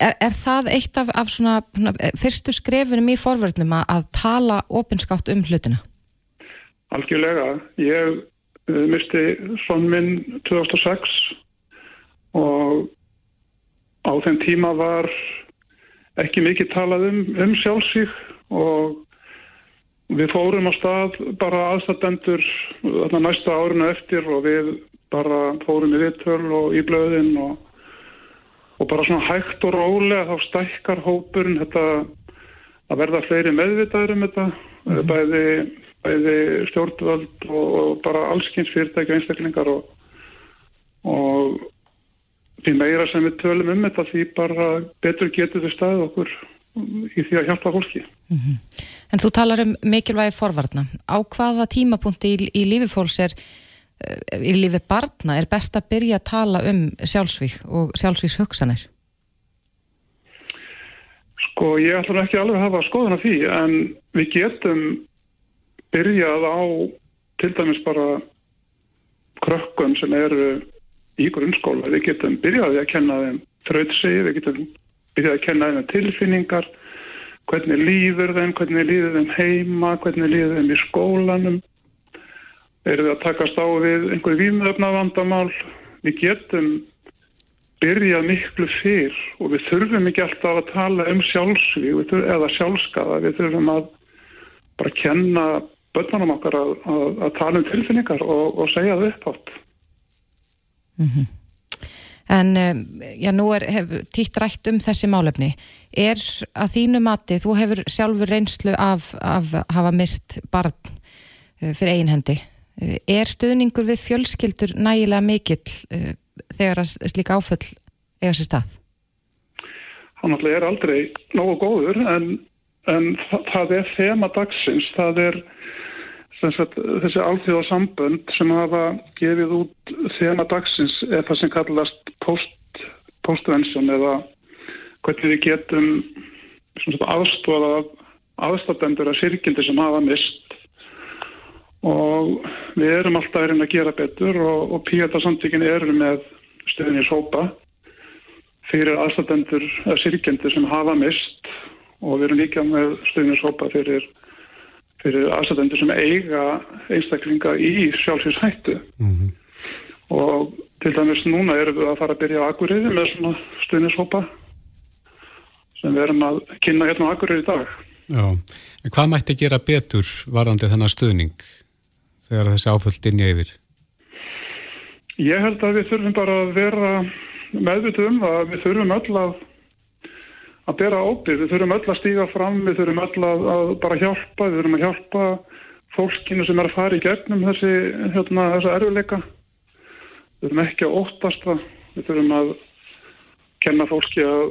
er, er það eitt af, af svona, svona, fyrstu skrefinum í forverðnum að, tala opinskátt um hlutina? Algjörlega. Ég uh, misti svon minn 2006 og á þenn tíma var ekki mikið talað um, um sjálfsík og við fórum á stað bara aðstættendur næsta árinu eftir og við bara fórum í vittöl og í blöðin og og bara svona hægt og rólega þá stækkar hópurinn þetta að verða fleiri meðvitaður um þetta mm -hmm. bæði, bæði stjórnvöld og, og bara allskynns fyrirtæki og einstaklingar og, og því meira sem við tölum um þetta því bara betur getur þau staðið okkur í því að hjálpa fólki mm -hmm. En þú talar um mikilvægi forvarna á hvaða tímapunkti í, í lífi fólks er Eh, í lífi barna er best að byrja að tala um sjálfsvík og sjálfsvíks hugsanir? Sko ég ætlum ekki alveg að hafa skoðan af því en við getum byrjað á til dæmis bara krökkum sem eru í grunnskóla. Við getum byrjaði að kenna þeim þrautsegi, við getum byrjaði að kenna þeim tilfinningar, hvernig líður þeim, hvernig líður þeim heima, hvernig líður þeim í skólanum erum við að takast á við einhverju výmöfna vandamál. Við getum byrjað miklu fyrr og við þurfum ekki alltaf að tala um sjálfsvík eða sjálfskaða. Við þurfum að bara kenna börnunum okkar að, að, að tala um tilfinningar og, og segja það upp átt. Mm -hmm. En já, nú er títt rætt um þessi málefni. Er að þínu mati, þú hefur sjálfur reynslu af að hafa mist barn fyrir einhendi. Er stuðningur við fjölskyldur nægilega mikill þegar að slíka áföll eiga sér stað? Hann alltaf er aldrei nógu góður en, en það, það er þema dagsins, það er sagt, þessi alþjóða sambönd sem hafa gefið út þema dagsins er það sem kallast post, postvention eða hvernig við getum aðstofað aðstofendur að sirkildi sem hafa mist og við erum alltaf erinn að gera betur og, og Píata-samtíkin eru með stuðnishópa fyrir aðstofendur að sirkildi sem hafa mist og við erum líka með stuðnishópa fyrir, fyrir aðstofendur sem eiga einstaklinga í sjálfsvíshættu mm -hmm. og til dæmis núna erum við að fara að byrja á Akureyri með svona stuðnishópa sem við erum að kynna hérna á Akureyri í dag Já, en hvað mætti gera betur varandi þennan stuðning þegar þessi áföld inn í yfir? Ég held að við þurfum bara að vera meðvitið um það við þurfum öll að að bera ábyrð, við þurfum öll að stíga fram við þurfum öll að, að bara hjálpa við þurfum að hjálpa fólkinu sem er að fara í gegnum þessi hérna, þessi erfuleika við þurfum ekki að óttast það. Við þurfum að kenna fólki að,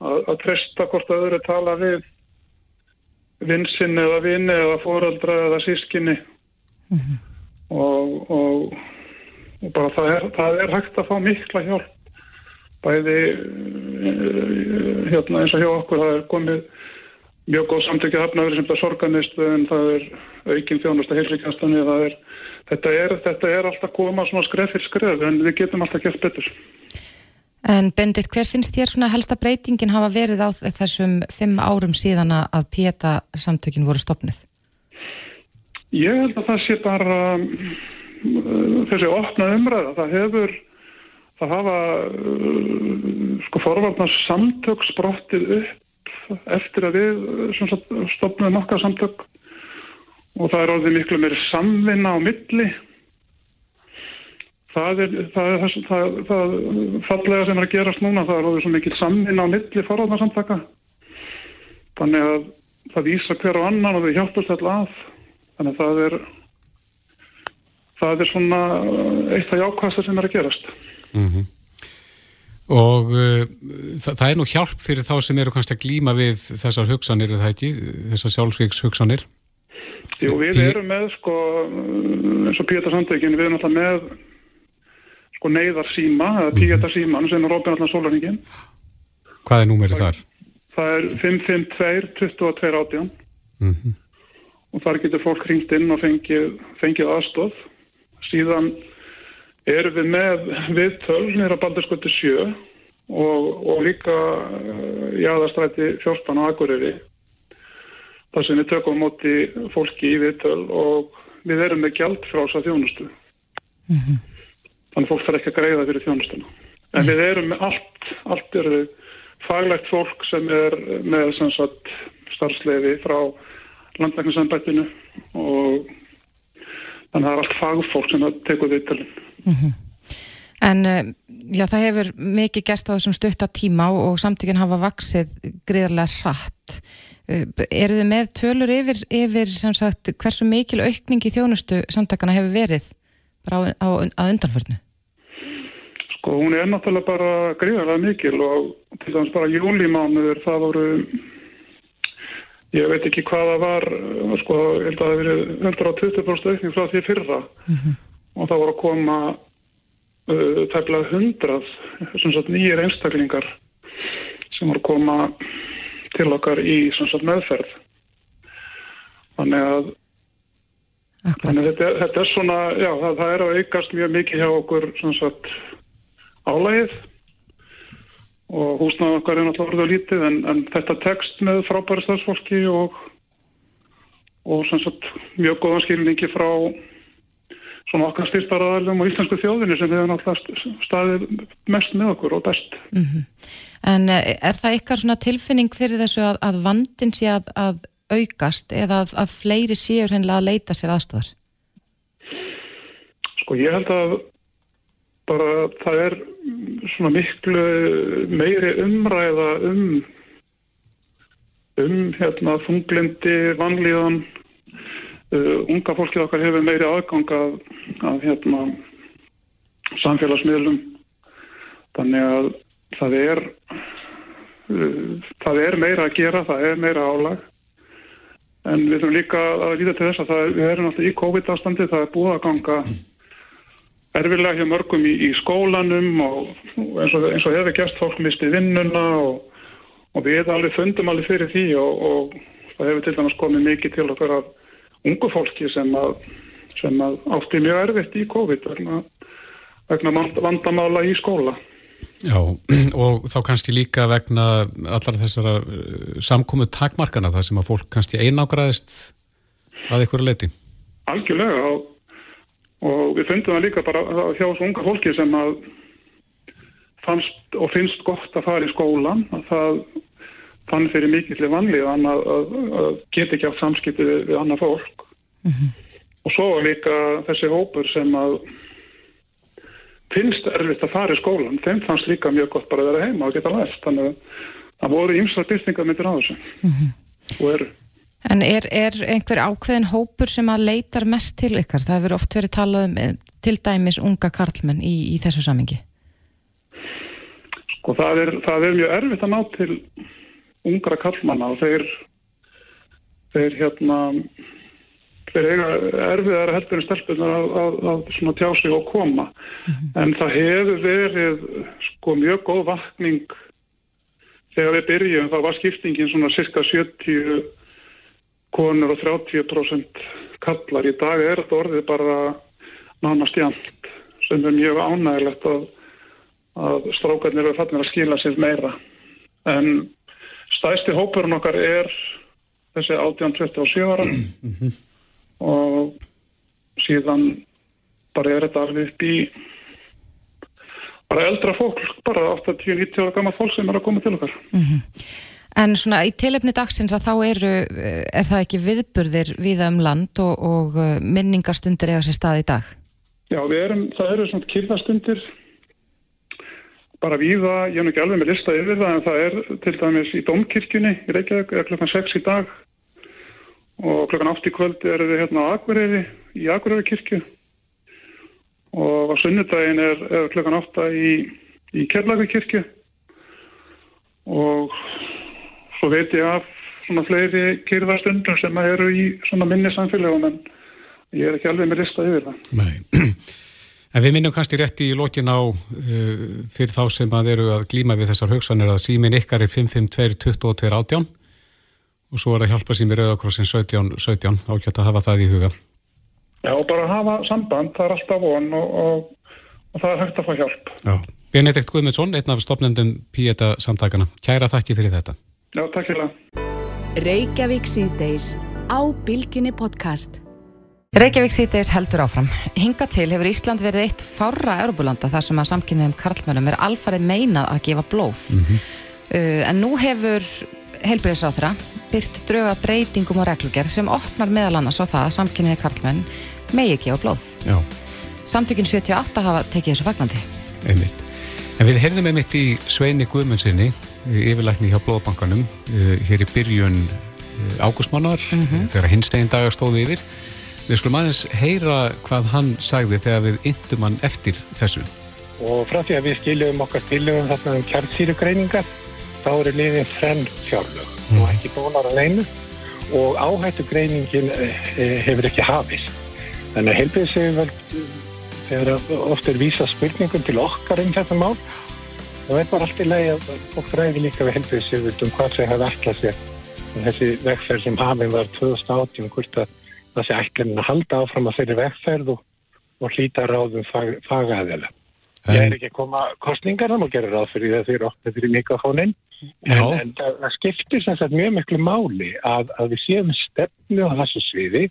að, að treysta hvort að öðru tala við vinsinn eða vini eða fóraldra eða sískinni mm -hmm. og, og, og bara það er, það er hægt að fá mikla hjálp bæði eh, hérna eins og hjá okkur það er komið mjög góð samtökja hafnaður sem það sorganist en það er aukinn þjónast að heilríkjastanir þetta er, þetta er alltaf koma svona skref fyrir skref en við getum alltaf gett betur En Bendit, hver finnst þér svona helsta breytingin hafa verið á þessum fimm árum síðan að PETA samtökin voru stopnið? Ég held að það sé bara um, þessi opna umræða. Það hefur, það hafa uh, sko forvarnar samtök sprottið upp eftir að við stopnum nokkað samtök og það er orðið miklu meiri samvinna á milli. Það er það, er, það, það fallega sem er að gerast núna það er alveg svo mikil saminn á milli forðarsamtaka þannig að það vísa hver á annan og þau hjálpast alltaf að. Þannig að það er það er svona eitt af jákvæðstar sem er að gerast mm -hmm. og uh, það, það er nú hjálp fyrir þá sem eru kannski að glýma við þessar hugsanir er það ekki, þessar sjálfsvíks hugsanir Jú, við erum með sko eins og Píta Sandveikin, við erum alltaf með sko neyðar síma, eða píeta mhm. síman sem er ofin allan sólarningin. Hvað er númerið þar? Það er 552-2218 mm -hmm. og þar getur fólk hringt inn og fengið, fengið aðstóð. Síðan erum við með viðtöl nýra Baldurskötu 7 og, og líka eh, aðastræti 14 á Akureyri. Það sem við tökum móti fólki í viðtöl og við erum með gjald frá þess að þjónustu. Mm -hmm þannig fólk þarf ekki að greiða fyrir þjónustuna. En við erum með allt, allt eru faglegt fólk sem er með sagt, starfsleifi frá landlækningsanbættinu og þannig að það er allt fagfólk sem tekur við til. Mm -hmm. En eh, já, það hefur mikið gerst á þessum stuttatíma og samtökinn hafa vaksið greiðarlega hratt. Eh, eru þið með tölur yfir, yfir sagt, hversu mikil aukning í þjónustu samtökana hefur verið bara á, á, undanförnu? Sko hún er náttúrulega bara gríðarlega mikil og til dæmis bara júlimánuður það voru ég veit ekki hvaða var sko ég held að það hefur verið 120% aukning frá því fyrra mm -hmm. Og það voru að koma uh, tæmlega hundrað nýjir einstaklingar sem voru að koma til okkar í sagt, meðferð þannig að. Þannig að þetta, þetta er svona, já, það, það er að aukast mjög mikið hjá okkur sagt, álægið og húsnaðu okkar er náttúrulega orðið lítið en, en þetta tekst með frábæri stafsfólki og, og sagt, mjög góðan skilningi frá svona okkar styrstaraðalum og íslensku þjóðinni sem hefur náttúrulega staðið mest með okkur og best. Mm -hmm. En eh, er það ykkar svona tilfinning fyrir þessu að, að vandin sé að, að aukast eða að, að fleiri séur hennilega að leita sér aðstofar? Sko ég held að bara það er svona miklu meiri umræða um um hérna þunglindi, vanlíðan uh, unga fólkið okkar hefur meiri aðgang af, af hérna samfélagsmiðlum. Þannig að það er uh, það er meira að gera, það er meira álag. En við þurfum líka að líta til þess að það, við erum alltaf í COVID-ástandi, það er búið að ganga erfilega hjá mörgum í, í skólanum og eins og, og hefur gæst fólk misti vinnuna og, og við alveg fundum alveg fyrir því og, og það hefur til dæmis komið mikið til okkar af ungu fólki sem að, sem að átti mjög erfitt í COVID vegna, vegna vandamála í skóla. Já, og þá kannski líka vegna allar þessara samkomu takmarkana þar sem að fólk kannski einágraðist að ykkur leiti. Algjörlega og og við fundum það líka bara hjá þessu unga fólki sem að fannst og finnst gott að fara í skólan að það fann fyrir mikillir vanlíðan að, að, að geta ekki átt samskipti við, við annað fólk mm -hmm. og svo líka þessi hópur sem að finnst erfitt að fara í skólan þeim fannst líka mjög gott bara að vera heima og geta læst þannig að það voru ymsla byrtingar myndir á þessu mm -hmm. og eru En er, er einhver ákveðin hópur sem að leitar mest til ykkar? Það hefur oft verið talað um eh, til dæmis unga karlmenn í, í þessu samingi. Sko það er, það er mjög erfitt að ná til ungra karlmanna og þeir, þeir hérna, þeir eiga erfiðar heldur en stelpunar að, að, að tjá sig og koma. Mm -hmm. En það hefur verið sko mjög góð vakning þegar við byrjum, það var skiptingin svona cirka 70 konur og 30% kallar. Í dag er þetta orðið bara nánast jæmt sem er mjög ánægilegt að, að strákarnir eru fannir að skila sér meira. En stæsti hópurinn okkar er þessi 18-27 ára og síðan bara er þetta alveg upp í bara eldra fólk, bara 80-90 ára gammal fólk sem er að koma til okkar. Mm -hmm. En svona í tilefni dagsins að þá eru, er það ekki viðburðir viða um land og, og uh, minningarstundir eða sér stað í dag? Já, erum, það eru svona kyrðastundir bara viða, ég er nú ekki alveg með lista yfir það en það er til dæmis í Domkirkjunni í Reykjavík, er klokkan 6 í dag. Og klokkan 8 í kvöld er við hérna á Akureyri í Akureyri kirkju og á sunnudagin er, er klokkan 8 í, í Kjellagi kirkju og svo veit ég af svona fleiri kyrðastundum sem eru í svona minni samfélagum en ég er ekki alveg með lista yfir það. Nei, en við minnum kannski rétt í lokin á uh, fyrir þá sem að eru að glíma við þessar hugsanir að símin ykkar er 552-22-18 og svo er að hjálpa sími Rauðakrossin 17-17 ákvæmt að hafa það í huga. Já, bara hafa samband, það er alltaf von og, og, og það er hægt að fá hjálp. Já, Benedikt Guðmundsson, einn af stopnendum Píeta samtakana. Kæra þakki fyrir þetta. Já, takk fyrir það. Reykjavík síðdeis heldur áfram. Hinga til hefur Ísland verið eitt fára erbúlanda þar sem að samkynniðum karlmönum er alfarið meinað að gefa blóð. Mm -hmm. uh, en nú hefur heilbyrðisráþra byrst drauga breytingum og reglugjör sem opnar meðal annars á það að samkynniði karlmönn megi gefa blóð. Já. Samtökinn 78 hafa tekið þessu fagnandi. Einmitt. En við heyrðum einmitt í Sveini Guðmundsinni yfirlækni hjá Blóðbankanum eh, hér í byrjun ágústmánar mm -hmm. þegar hins eginn dagar stóði yfir. Við skulum aðeins heyra hvað hann sagði þegar við yndum hann eftir þessu. Og frá því að við skiljum okkar tilögum þarna um kjarnsýrugreiningar þá eru liðin þrenn fjárlög mm. og ekki bólar að leinu og áhættugreiningin eh, hefur ekki hafist. Þannig að heilbíðsefjöld þegar oft er vísa spurningum til okkar um þetta mál það er bara allt í lagi að fólk ræði líka við helbiðsjöfut um hvað það hefði alltaf sér þessi vegferð sem hafinn var 2018 hvort að það sé ætlinn að halda áfram að þeirri vegferð og, og hlýta ráðum fag, fagaðila. Ég er ekki að koma kostningar að gera ráð fyrir það þegar okkur fyrir mikrofónin en, en það, það skiptir sem sagt mjög miklu máli að, að við séum stefnu á þessu sviði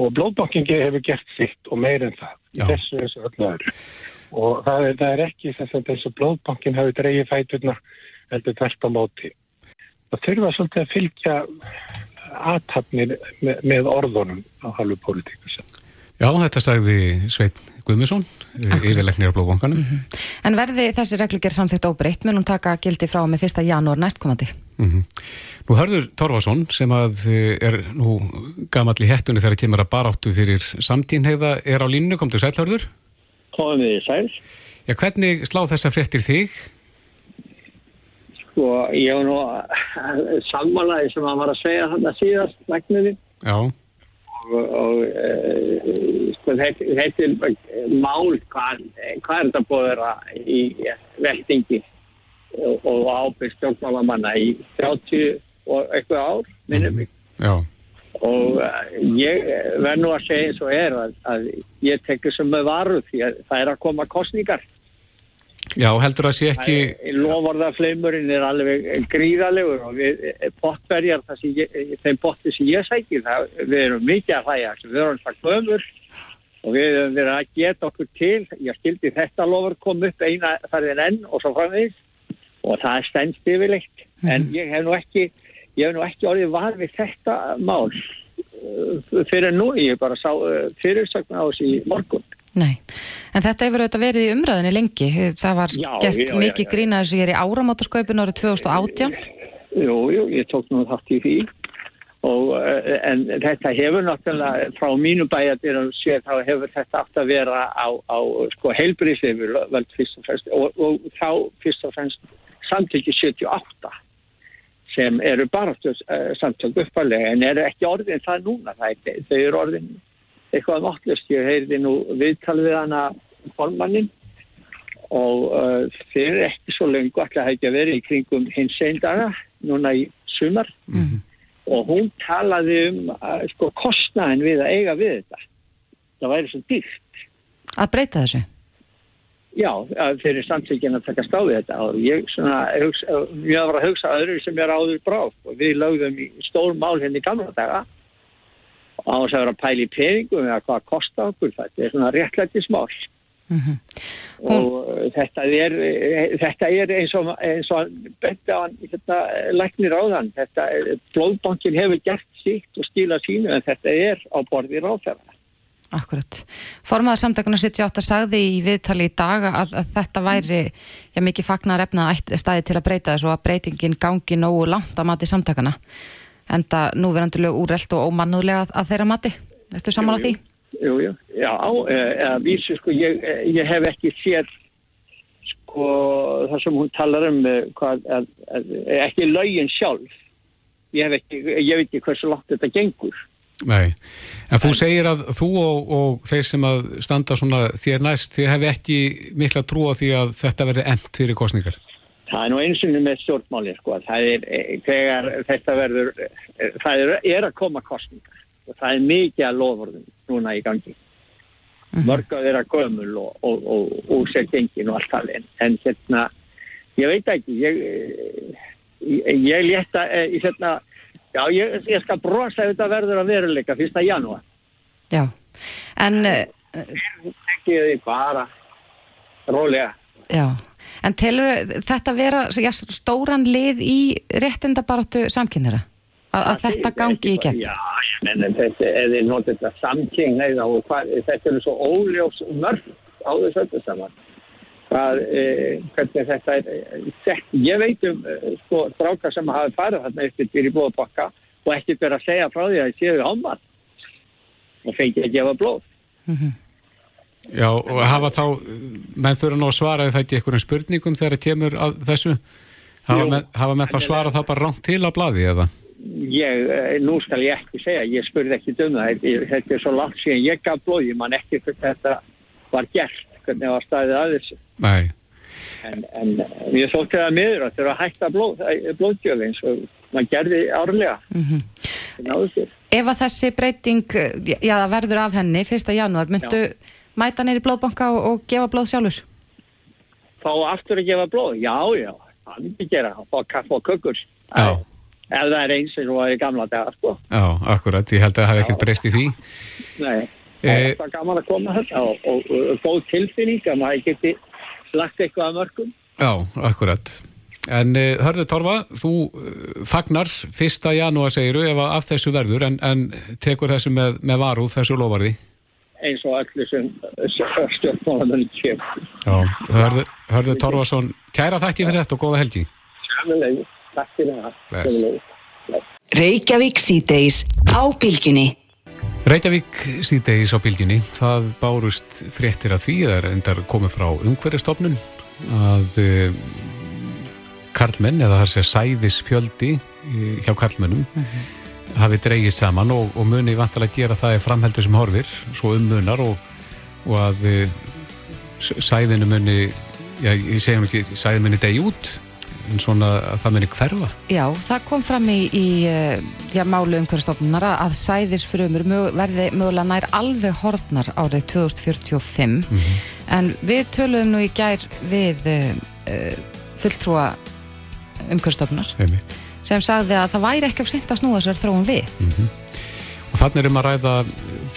og blóðbankingi hefur gert sitt og meir en það í þessu þessu öllu öðru og það er, það er ekki þess að þessu blóðbankin hafi dreyið fæturna heldur þert á móti. Það þurfa svolítið að fylgja aðtapnir með, með orðunum á halvu pólitíkus. Já, þetta sagði Sveit Guðmusson, yfirleiknir á Blóðbankanum. Mm -hmm. En verði þessi reglugjör samþýtt óbreytt, mun hún taka gildi frá með 1. janúar næstkomandi? Mm -hmm. Nú hörður Torfason sem að eh, er nú gamall í hettunni þegar kemur að baráttu fyrir samtínheiða er á línu, kom til sæl hörður? Komum við sæl. Já, hvernig slá þessa fréttir þig? Sko, ég hef nú sammálaði sem að var að segja hann að síðast læknuði. Já og, og e, sko, þetta, er mál hvað, hvað er þetta búið að vera í veltingi og, og ábyrg stjórnmálamanna í 30 og eitthvað ár minnum mig Já. og uh, ég verð nú að segja eins og er að, að ég tekur sem með varu því að það er að koma kostningar Já, heldur að sé ekki... Lofvarðafleimurinn er alveg gríðalegur og við pottverjar þeim potti sem ég sækir, það, við erum mikið að hlæja, við erum það gömur og við erum verið að geta okkur til, ég skildi þetta lofur kom upp eina þarðin enn og svo framvegis og það er stendst yfirleitt, mm. en ég hef nú ekki, ég hef nú ekki orðið var við þetta mál uh, fyrir nú, ég bara sá uh, fyrirsögn á þessi morgun. Nei. En þetta hefur auðvitað verið í umræðinni lengi. Það var já, gert já, mikið grína þess að ég er í áramótasköpun árið 2018. Jú, jú, ég tók nú þátt í því. Og, eh, en þetta hefur náttúrulega frá mínu bæjadir og sér þá hefur þetta átt að vera á, á sko, heilbríðsleifur og, og, og þá fyrst og fremst samtöki 78 sem eru bara uh, samtök uppalega en eru ekki orðin það núna það er, þau eru orðin eitthvað náttúrst, ég heyrði nú viðtal við hana formannin og uh, fyrir ekki svo lengu alltaf að vera í kringum hins einn daga núna í sumar. Mm -hmm. og hún talaði um uh, sko kostnaðin við að eiga við þetta. Það væri svo dýrt. Að breyta þessu? Já, fyrir samtíkinn að taka stáði þetta. Og ég svona, hugsa, mjög var að hugsa öðru sem er áður bráð. Og við lögðum í stór mál henni hérna gamla daga á þess að vera að pæli peningum eða hvað kostar okkur þetta er svona réttlætti smál mm -hmm. og Hún... þetta er þetta er eins og, eins og betta á þetta læknir áðan þetta blóðbankin hefur gert síkt og skila sínu en þetta er á borði ráðferðar Akkurat. Formaðar samtakuna 78 sagði í viðtali í dag að, að þetta væri já, mikið fagnar efnað stæði til að breyta þessu að breytingin gangi nógu langt að mati samtakana enda núverandilegu úrreld og ómannuðlega að þeirra mati. Erstu saman á því? Jú, jú, já, eða vísu sko, ég, ég hef ekki séð sko það sem hún talar um eh, hvað, að, að, ekki laugin sjálf ég hef ekki, ég veit ekki hversu látt þetta gengur. Nei, en þú segir að þú og, og þeir sem að standa svona þér næst, þið hefði ekki mikla trú á því að þetta verði endt fyrir kostningar? Það er nú einsunni með stjórnmáli sko, það er, eh, þegar þetta verður, eh, það er, er að koma kostningar og það er mikið að lofurðum núna í gangi. Mörgað er að gömul og, og, og, og sér gengin og allt það en, hérna, ég veit ekki, ég, ég, ég létta, ég hérna, já, ég, skal brosa þetta verður að veruleika fyrsta janúar. Já, en... Ekki þið bara rólega. Já. En telur þetta vera já, stóran lið í réttindabaratu samkynera? Að, að þetta gangi í gegn? Já, en þetta er nót þetta samkynneið og hvað, þetta er svo óljós mörg á þessu öllu saman. Hvað, eh, hvernig þetta er sett. Ég veit um sko strákar sem hafi farið þarna eftir fyrir blóðbakka og ekkert verið að segja frá því að það séu hámar og fengið að gefa blóð. Mm -hmm. Já, og hafa þá, menn þurfa nú að svara þetta í einhverjum spurningum þegar það kemur að þessu? Hafa, menn, hafa menn þá svara það bara ránt til að bladi eða? Ég, eh, nú skal ég ekki segja, ég spurði ekki um það, þetta er svo langt síðan ég gaf blóði, mann ekki fyrir þetta var gert, hvernig það var staðið að þessu. Nei. En, en ég þótti það miður að það hægt að blóð, blóðgjöf eins og mann gerði árlega. Mm -hmm. Ef að þessi breyting, já, verður af henni, fyrsta janúar, myndu... Já mæta neyri blóðbanka og, og gefa blóð sjálfur? Fá aftur að gefa blóð? Já, já, það myndi gera, fá kaffa og kökur. Já. Ef það er eins og það er gamla dagar, sko. Já, akkurat, ég held að það hef ekkert breyst í því. Nei, eh, það er gaman að koma þetta og, og, og góð tilfinning að maður geti lagt eitthvað að mörgum. Já, akkurat. En uh, hörðu Torfa, þú uh, fagnar fyrsta janúar segiru ef af þessu verður en, en tekur þessu með, með varuð þessu lofarði? Eins og allir sem stjórnmálamönnum kemur. Já, hörðu, hörðu Torfarsson, kæra þakki fyrir þetta og góða helgi. Sjöfnulegu, takk fyrir það. Reykjavík síðdeis á bylginni. Reykjavík síðdegis á bylginni, það bárust fréttir að því, það er endar komið frá umhverjastofnun að uh, karlmenn, eða það er sér sæðisfjöldi uh, hjá karlmennum, hafi dreigið saman og, og muni vantilega gera það í framheldur sem horfir, svo um munar og, og að uh, sæðinu muni, já, ég segjum ekki, sæðinu muni degi út, en svona að það muni hverfa. Já, það kom fram í, í eh, já, málu umhverfstofnunar að sæðisfrumur mög, verði mögulega nær alveg horfnar árið 2045 en við töluðum nú í gær við uh, fulltrúa umhverfstofnunar Einmitt. Sem sagði að það væri ekki af sent að snúa sér þróun við Og þannig er um að ræða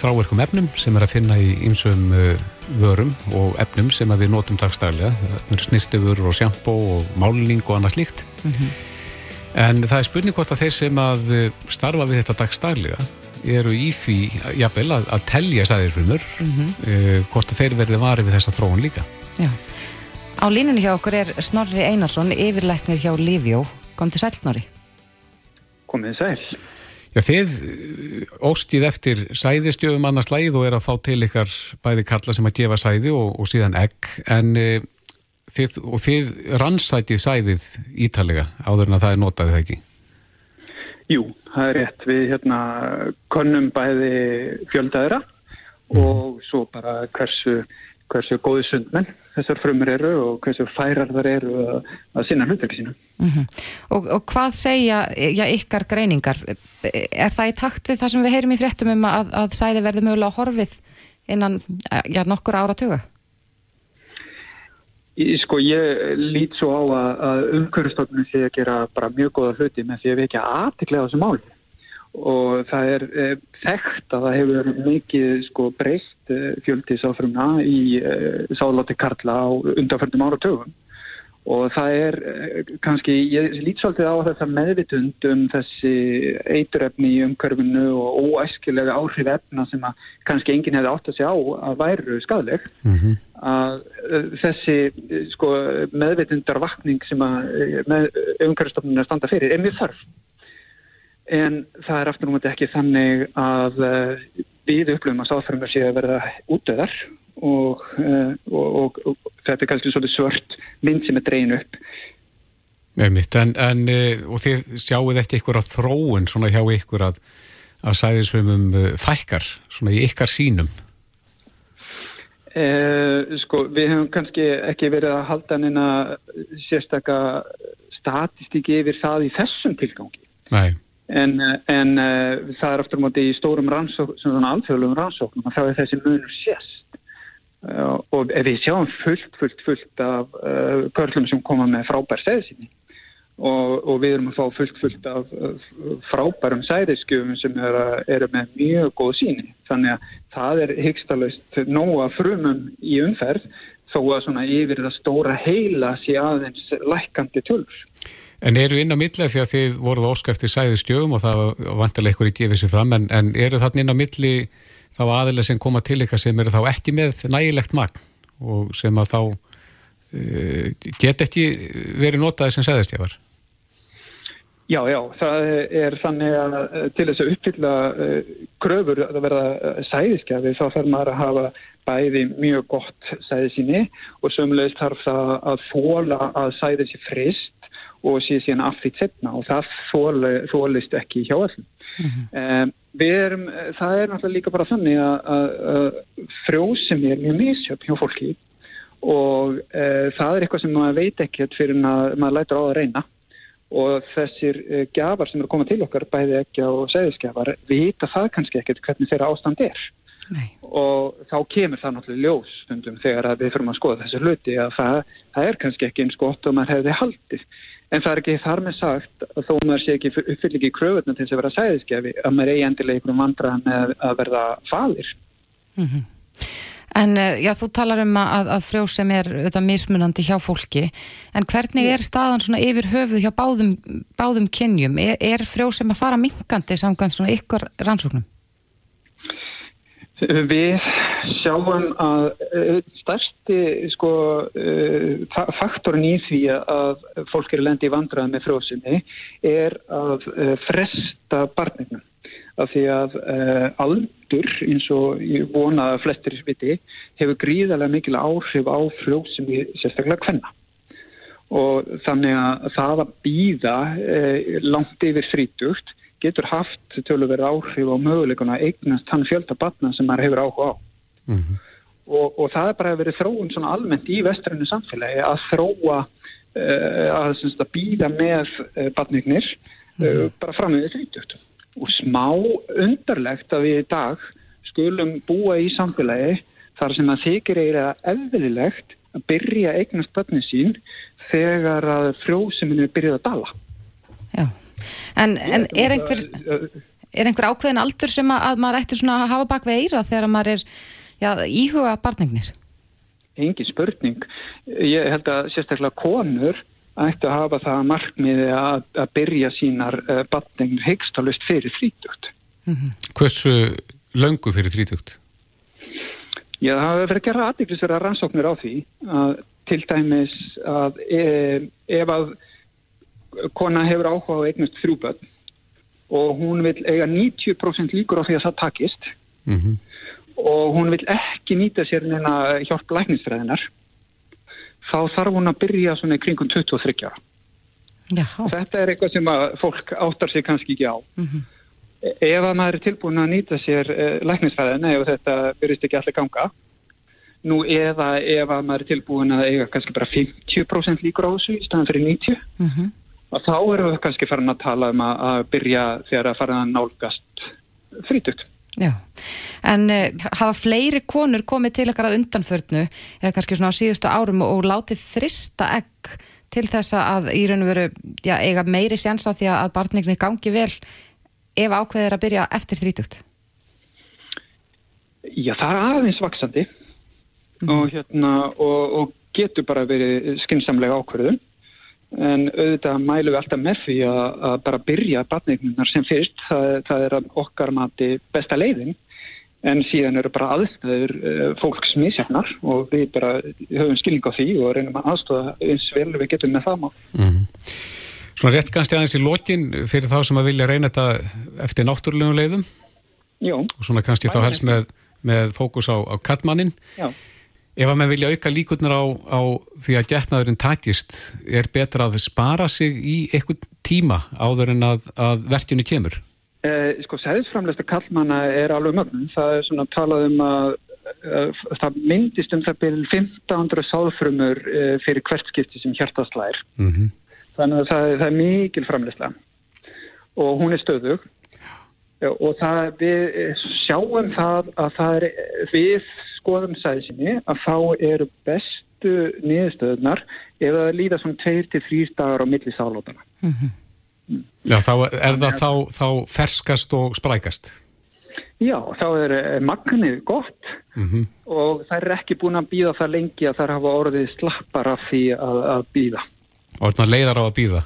þráverkum efnum sem er að finna í ýmsum uh, vörum og efnum sem við notum dagstæðlega. Það eru snirtifur og sjampó og málning og annað slíkt. En það er spurning hvort að þeir sem að uh, starfa við þetta dagstæðlega eru í því, jafnvel, að, að telja sæðirfrumur, Mhm. uh, hvort að þeir verði varið við þessa þróun líka. Já. Á línunni hjá okkur er Snorri Einarsson, yfirlæknir hjá Livjó. Kom til sæl, Snorri. Komið sæl. Já, þið uh, óskið eftir sæðistjöfum annars lægið og er að fá til ykkar bæði kalla sem að gefa sæði og, og síðan egg, en uh, þið, og þið rannsætið sæðið ítalega áður en að það er notaðið það ekki. Jú, það er rétt. Við hérna könnum bæði fjöldaðira og svo bara hversu, hversu góði sundmenn þessar frumur eru og hversu færar þar eru að, að sinna hlutverki sína. Og, og hvað segja já, ykkar greiningar? Er það í takt við það sem við heyrum í fréttum um að, að sæði verði mögulega horfið innan já, nokkur áratuga? Sko ég lít svo á að, að umhverfstofnun sé að gera bara mjög góða hluti með því að við ekki aðtiklega þessu máli og það er e, þekkt að það hefur mikið sko breyst e, fjöldi sáfrumna í e, sáláti karla á undanförnum áratögum og það er kannski, ég lít svolítið á þetta meðvitund um þessi eiturefni í umhverfinu og óæskilega áhrif efna sem að kannski enginn hefði átt að segja á að væru skadleg að uh, þessi uh, sko, meðveitundarvakning sem að að standa fyrir er mjög þarf en það er aftur um þetta ekki þannig að uh, við upplöfum að sáþörfum sé að verða útöðar og, uh, og, og, og þetta er kannski svolítið svört mynd sem er dregin upp Einmitt, en, en, uh, og þið sjáuð ekki ykkur að þróun svona hjá ykkur að, að sæðisfrumum uh, fækkar, svona í ykkar sínum. Eh, sko, við hefum kannski ekki verið að halda neina sérstaka statistíki yfir það í þessum tilgangi. Nei. En, eh, en uh, það er aftur móti í stórum rannsóknum, svona alþjóðlegum rannsóknum, þá er þessi munur sérst. Uh, og við sjáum fullt, fullt, fullt af körlum sem koma með frábær segðsynni og, og við erum að fá fullt, fullt af frábærum sæðiskjöfum sem eru, eru með mjög góð síni. Þannig að það er hyggstalaust nóga frumum í umferð þó að svona yfir það stóra heila sé aðeins lækandi tölur. En eru inn á milli því að þið voruð óska eftir sæðistjöfum og það vantilega ykkur í gefið sér fram, en, en eru þarna inn á milli þá aðilega sem koma til ykkar sem eru þá ekki með nægilegt magn og sem að þá uh, get ekki verið notaði sem sæðistjöfar? Já, já, það er þannig að eh, til þess að uppfylla uh, kröfur að verða sæðiskjafi þá þarf maður að hafa bæði mjög gott sæðisíni og sömulegist þarf það að þóla að sæði sér frist og sé síðan affýtt setna og það þóli, þólist ekki hjá öllum. Um, við erum, það er náttúrulega líka bara þannig að, frjósum er mjög misjöfn hjá fólki og uh, það er eitthvað sem maður veit ekkert fyrir að maður lætur á að reyna og þessir uh, gjafar sem eru að koma til okkar, bæði ekki á segðisgjafar, vita það kannski ekkert hvernig þeirra ástand er. Nei. Og þá kemur það náttúrulega ljós stundum þegar við fyrir að skoða þessu hluti að það, það er kannski ekki eins gott og maður hefði haldið. En það er ekki þar með sagt að þó maður sé ekki uppfylg ekki kröfunum til þess að vera sæðisgjafi að maður eigi endilega einhverjum vandrað með að verða falir. Mm -hmm. En já, þú talar um að, að frjósem er auðvitað mismunandi hjá fólki, en hvernig er staðan svona yfir höfuð hjá báðum, báðum kynjum? Er, er frjósem að fara minkandi samkvæmt svona ykkur rannsóknum? Við sjáum að uh, stærsti sko, uh, faktorin í því að fólk eru lendi í vandrað með frjóðsynni er að uh, fresta barnignum. Af því að aldur, eins og ég vona að flestir viti, hefur gríðarlega mikil áhrif á frjóðsynni sérstaklega hvenna. Og þannig að það að býða langt yfir þrítugt getur haft tölurverð áhrif á möguleikuna eignast hann fjölda batna sem maður hefur áhuga á. Mm -hmm. og, og það er bara vera þróun svona almennt í vestrænu samfélagi að þróa uh, að, að býða með uh, batningnir uh, mm -hmm. bara fram með þrítugt og smá undarlegt að við í dag skulum búa í samfélagi þar sem að þykir eira eðlilegt að byrja eignast batni sín þegar að frjóðsuminu byrjuð að dala. Já, en, en er einhver er einhver ákveðin aldur sem að, að maður ætti að hafa bak við eira þegar maður er já, íhuga barnignir? Engin spurning. Ég held að sérstaklega konur ætti að hafa það markmiði að, að byrja sínar uh, barnignir hegstalust fyrir þrítugt. Mm -hmm. Hversu löngu fyrir þrítugt? Já, það hefur verið að gera aðdeklisverða rannsóknir á því að til dæmis að e, ef að kona hefur áhuga á eignast þrjúböld og hún vil eiga 90% líkur á því að það takist mm -hmm og hún vil ekki nýta sér neina hjálp lækningsfræðinar þá þarf hún að byrja svona kringum 23 ára. Já. Þetta er eitthvað sem að fólk áttar sig kannski ekki á. Mm -hmm. Ef að maður er tilbúin að nýta sér uh, lækningsfræðina ef þetta byrjist ekki allir ganga nú eða ef að maður er tilbúin að eiga kannski bara 50% líkur á þessu í staðan fyrir 90 mm -hmm. þá erum við kannski farin að tala um að, að byrja þegar að fara að nálgast frítugt. Já, en uh, hafa fleiri konur komið til ekkar að undanförnu eða kannski svona á síðustu árum og látið frista egg til þess að í raun og veru já, eiga meiri séns á því að barningni gangi vel ef ákveðir að byrja eftir þrítugt? Já, það er aðeins vaksandi mm. og, hérna, og, og getur bara verið skynnsamlega ákveðun en auðvitað mælum við alltaf með því að, að bara byrja batningnunar sem fyrst, það, það er okkar mati besta leiðin. En síðan eru bara aðstæður uh, fólks mísjarnar og við bara höfum skilning á því og reynum að aðstofa eins vel við getum með það má mm -hmm. Svona rétt kannski aðeins í lokin fyrir þá sem að vilja reyna þetta eftir náttúrulegum leiðum. Jó. og svona kannski þá helst með, með fókus á, á kattmannin Já Ef að maður vilja auka líkurnar á, á því að getnaðurinn takist, er betra að spara sig í eitthvað tíma áður en að, að verkjunu kemur? Eh, sko, sæðisframleista kallmanna er alveg mögum. Það er svona talað um að uh, það myndist um það byrjum 1500 sáðfrumur uh, fyrir hvert skipti sem hjartaslæðir. Mm -hmm. Þannig að það, það er mikil framleista og hún er stöðug og það, við sjáum það að það er við skoðum sæðisini að þá eru bestu niðurstöðunar ef það líða svona 2-3 dagar á milli sálótana. Mm -hmm. Já, þá er það þá, þá ferskast og sprækast? Já, þá er eh, magnið gott mm -hmm. og það er ekki búin að býða það lengi að það hafa orðið slappar af því að, að býða. Og það leiðar á að býða?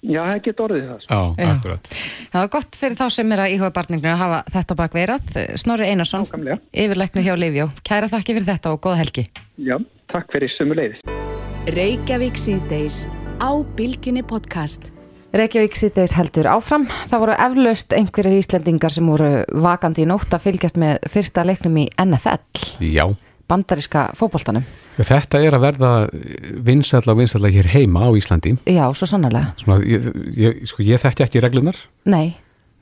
Já, það getur orðið það. Sko. Já, akkurat. Það var gott fyrir þá sem er að íhuga barningnir að hafa þetta bakveirað. Snorri Einarsson, yfirleiknir hjá Livjó. Kæra þakki fyrir þetta og góða helgi. Já, takk fyrir sömu leiðis. Reykjavík síðdeis á Bilginni podcast. Reykjavík síðdeis heldur áfram. Það voru eflaust einhverjir Íslendingar sem voru vakandi í nótt að fylgjast með fyrsta leiknum í NFL. Já bandaríska fókbóltanum. Þetta er að verða vinsalla og vinsalla hér heima á Íslandi. Já, svo sannarlega. Svona, ég, ég, sko, ég þekkti ekki reglunar. Nei,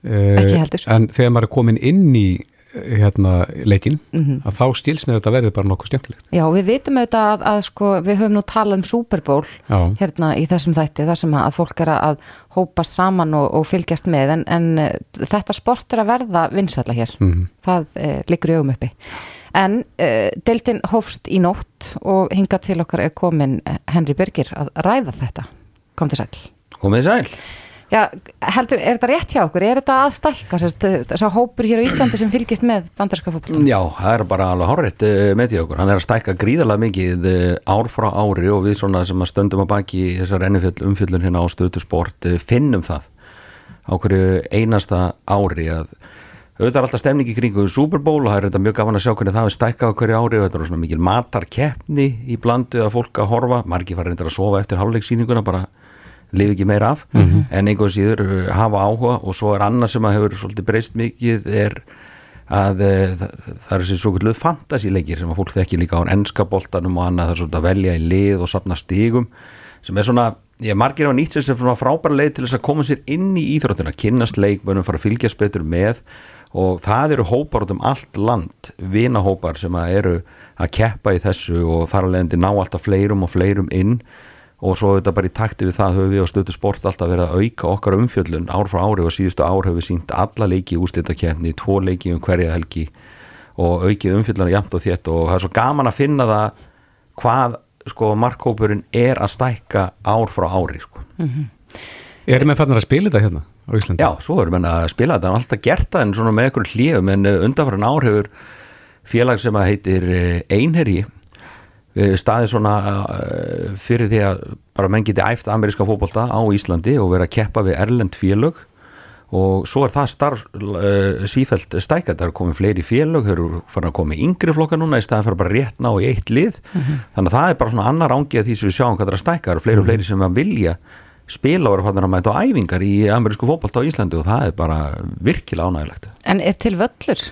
ekki eh, heldur. En þegar maður er komin inn í hérna, leikin, mm -hmm. að þá stils mér þetta verði bara nokkuð stjæmtilegt. Já, við vitum auðvitað að, að sko, við höfum nú talað um Super Bowl Já. hérna í þessum þætti, þar sem að fólk er að hópast saman og, og fylgjast með, en, en eh, þetta sport er að verða vinsalla hér. Mm -hmm. Það eh, liggur í augum uppi. En uh, deiltin hófst í nótt og hinga til okkar er komin eh, Henry Birgir að ræða þetta. Kom til sæl. Komið sæl. Já, heldur, er þetta rétt hjá okkur? Er þetta aðstælka þess að hópur hér á Íslandi sem fylgist með bandarska fólk? Já, það er bara alveg horrið uh, með því okkur. Hann er að stælka gríðarlega mikið ár frá ári og við svona sem að stöndum að baki þessar umfjöllun hérna á stöðusport finnum það á hverju einasta ári að auðvitað er alltaf stemning í kringu Super Bowl og það er þetta mjög gaman að sjá hvernig það er stækkað á hverju ári. Og þetta er svona mikil matarkeppni í blandu að fólk að horfa, margir fara reyndar að sofa eftir hálfleiksýninguna bara lifi ekki meira af. Mhm. en einhvern síður uh, hafa áhuga. Og svo er annað sem að hefur svolítið breyst mikið er að uh, það, er þessi svo kvölduð fantasíleikir sem að fólk þekki líka á ennska boltanum og annað það er svolítið að velja í lið og safna stigum sem er svona, ég margir hafa nýtt sér sem svona frábæra leið til þess að koma sér inn í íþróttina, kynnast leikmönum, fara að fylgjast betur með og það eru hópar út um allt land, vinahópar sem að eru að keppa í þessu og þar að leiðandi ná alltaf fleirum og fleirum inn. Og svo þetta bara í takti við það höfum við á stöðu sport alltaf verið að auka okkar umfjöllun ár frá ári og síðustu ár höfum við sínt alla leiki í úrslitakefni, tvo leiki um hverja helgi og aukið umfjölluna jæmt og þétt. Og það er svo gaman að finna það hvað sko markhópurinn er að stækka ár frá ári sko. Erum við fannar að spila þetta hérna á Íslandi? Já, svo erum við að spila þetta, en alltaf gert það en svona með einhverjum hljöfum, en undanfæran ár hefur félag sem að heitir eh, Einherji eh, staðið svona eh, fyrir því að bara menn geti æft ameríska fótbolta á Íslandi og vera að keppa við erlend félag og svo er það starf sífælt stækað, það er komið fleiri félag þau eru farin að koma í yngri flokka núna í staðan fyrir bara rétt ná í eitt lið. Mhm. þannig að það er bara svona annar ángi að því sem við sjáum hvað það er að stækka, það eru fleiri og fleiri sem að vilja spila vera fannar að mæta á æfingar í amerísku fótbolta á Íslandi og það er bara virkilega ánægilegt En er til völlur?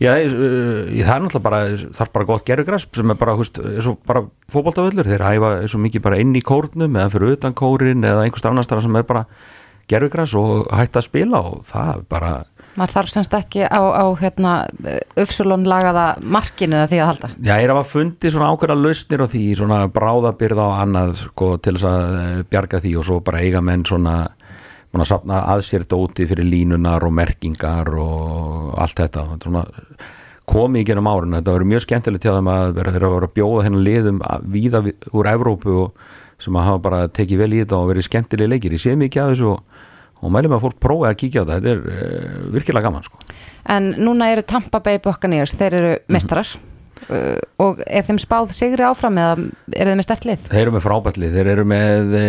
Já, uh, það er náttúrulega bara það er bara gott gerugræs sem er bara, er svo bara fótboltavöllur, þeir hæfa svo mikið bara inn í kórnum eða fyrir utan kórin eða einhvers annars þar sem er bara gerugræs og hægt að spila og það er bara Maður þarf semst ekki á, á hérna, uppsulun lagaða markinu eða því að halda. Já, ég er að fundi svona ákveðna lausnir á því, svona bráðabyrða og annað sko, til þess að eh, bjarga því og svo bara eiga menn svona mann að sapna að sér dóti fyrir línunar og merkingar og allt þetta. Svona komið í genum árun, þetta verður mjög skemmtilegt til að vera þeirra að vera að bjóða hennar liðum víða úr Evrópu og sem að hafa bara tekið vel í þetta og verið skemmtilega leikir, ég sé mikið að þessu og, og mælum að fólk prófi að kíkja á þetta, þetta er uh, virkilega gaman sko. En núna eru Tampa Bay Buccaneers, þeir eru mestrar uh, og er þeim spáð sigri áfram eða eru þeim með stert lið? Þeir eru með frábætlið, þeir eru með e,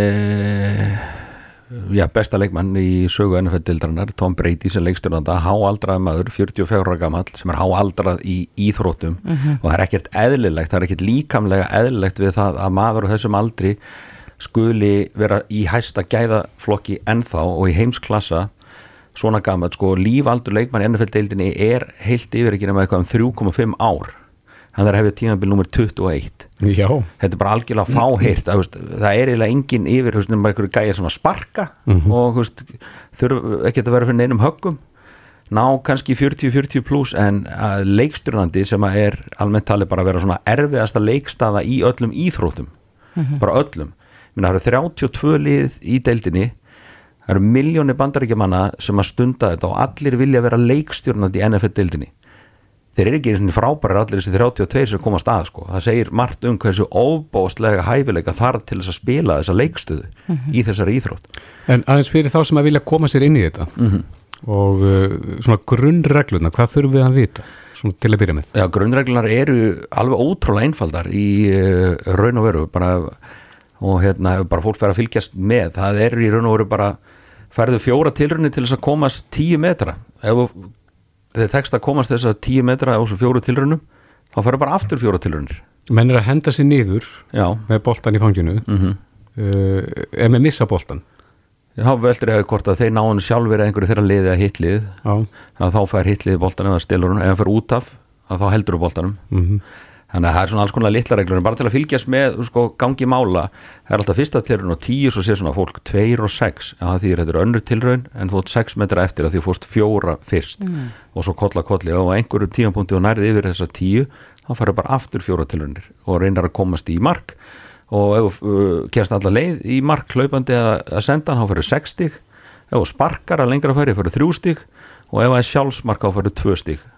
já, besta leikmann í sögu NFL-dildrarnar, Tom Brady sem leikstjórnanda, háaldrað maður, 44 ára gamall, sem er háaldrað í íþróttum Mhm. og það er ekkert eðlilegt, það er ekkert líkamlega eðlilegt við það að maður á þessum aldri skuli vera í hæsta gæðaflokki ennþá og í heimsklassa svona gammal, sko, lífaldur leikmann í NFL-deildinni er heilt yfir ekki nema eitthvað um 3,5 ár hann er hefðið tímabil nummer 21 Já. þetta er bara algjörlega fáheirt að, veist, það er eiginlega engin yfir veist, nema einhverju gæja sem að sparka Mhm. og veist, þurfa ekki að vera fyrir neinum höggum ná kannski 40-40 pluss en að leikstjórnandi sem að er almennt talið bara að vera svona erfiðasta leikstaða í öllum íþróttum Mhm. bara öllum það eru 32 lið í deildinni það eru miljónir bandaríkjamanna sem að stunda þetta og allir vilja vera leikstjórnandi í NFL-deildinni þeir eru ekki eins og frábærar allir þessi 32 sem komast að sko. það segir margt um hversu óbóstlega hæfileika þarf til þess að spila þessa leikstöðu Mhm. í þessari íþrótt En aðeins fyrir þá sem að vilja koma sér inn í þetta Mhm. og uh, svona grunnregluna, hvað þurfum við að vita svona til að byrja með? Já, grunnreglunar eru alveg ótrúlega einfaldar í uh, raun og veru bara, og hérna hefur bara fólk verið að fylgjast með það er í raun og veru bara færðu fjóra tilrunni til þess að komast tíu metra ef þeir tekst að komast þess að tíu metra á þessu fjóru tilrunum þá færðu bara aftur fjóra tilrunir Menn er að henda sér niður Já. með boltan í fanginu Mhm. uh, ef með missa boltan þá veldur ég að hvort að þeir náðun sjálfur einhverju þeirra liði að hitlið þá fær hitlið boltan eða stilur hún ef hann fer út af að þá heldur boltanum Mhm. Þannig að það er svona alls konar litla reglur en bara til að fylgjast með sko, gangi mála það er alltaf fyrsta tilraun og tíu svo sé svona fólk tveir og sex, já því þetta er önnur tilraun en þú átt sex metra eftir að því fórst fjóra fyrst. Mm. og svo kolla kolli og á einhverju tímapunkti og nærði yfir þessa tíu þá farið bara aftur fjóra tilraunir og reynar að komast í mark. Og ef þú uh, kemst alla leið í mark hlaupandi að, að senda hann þá farið sex stig. Ef þú sparkar að lengra farið farið þrjú stig. Og ef það er sjálfsmark farið tvö stig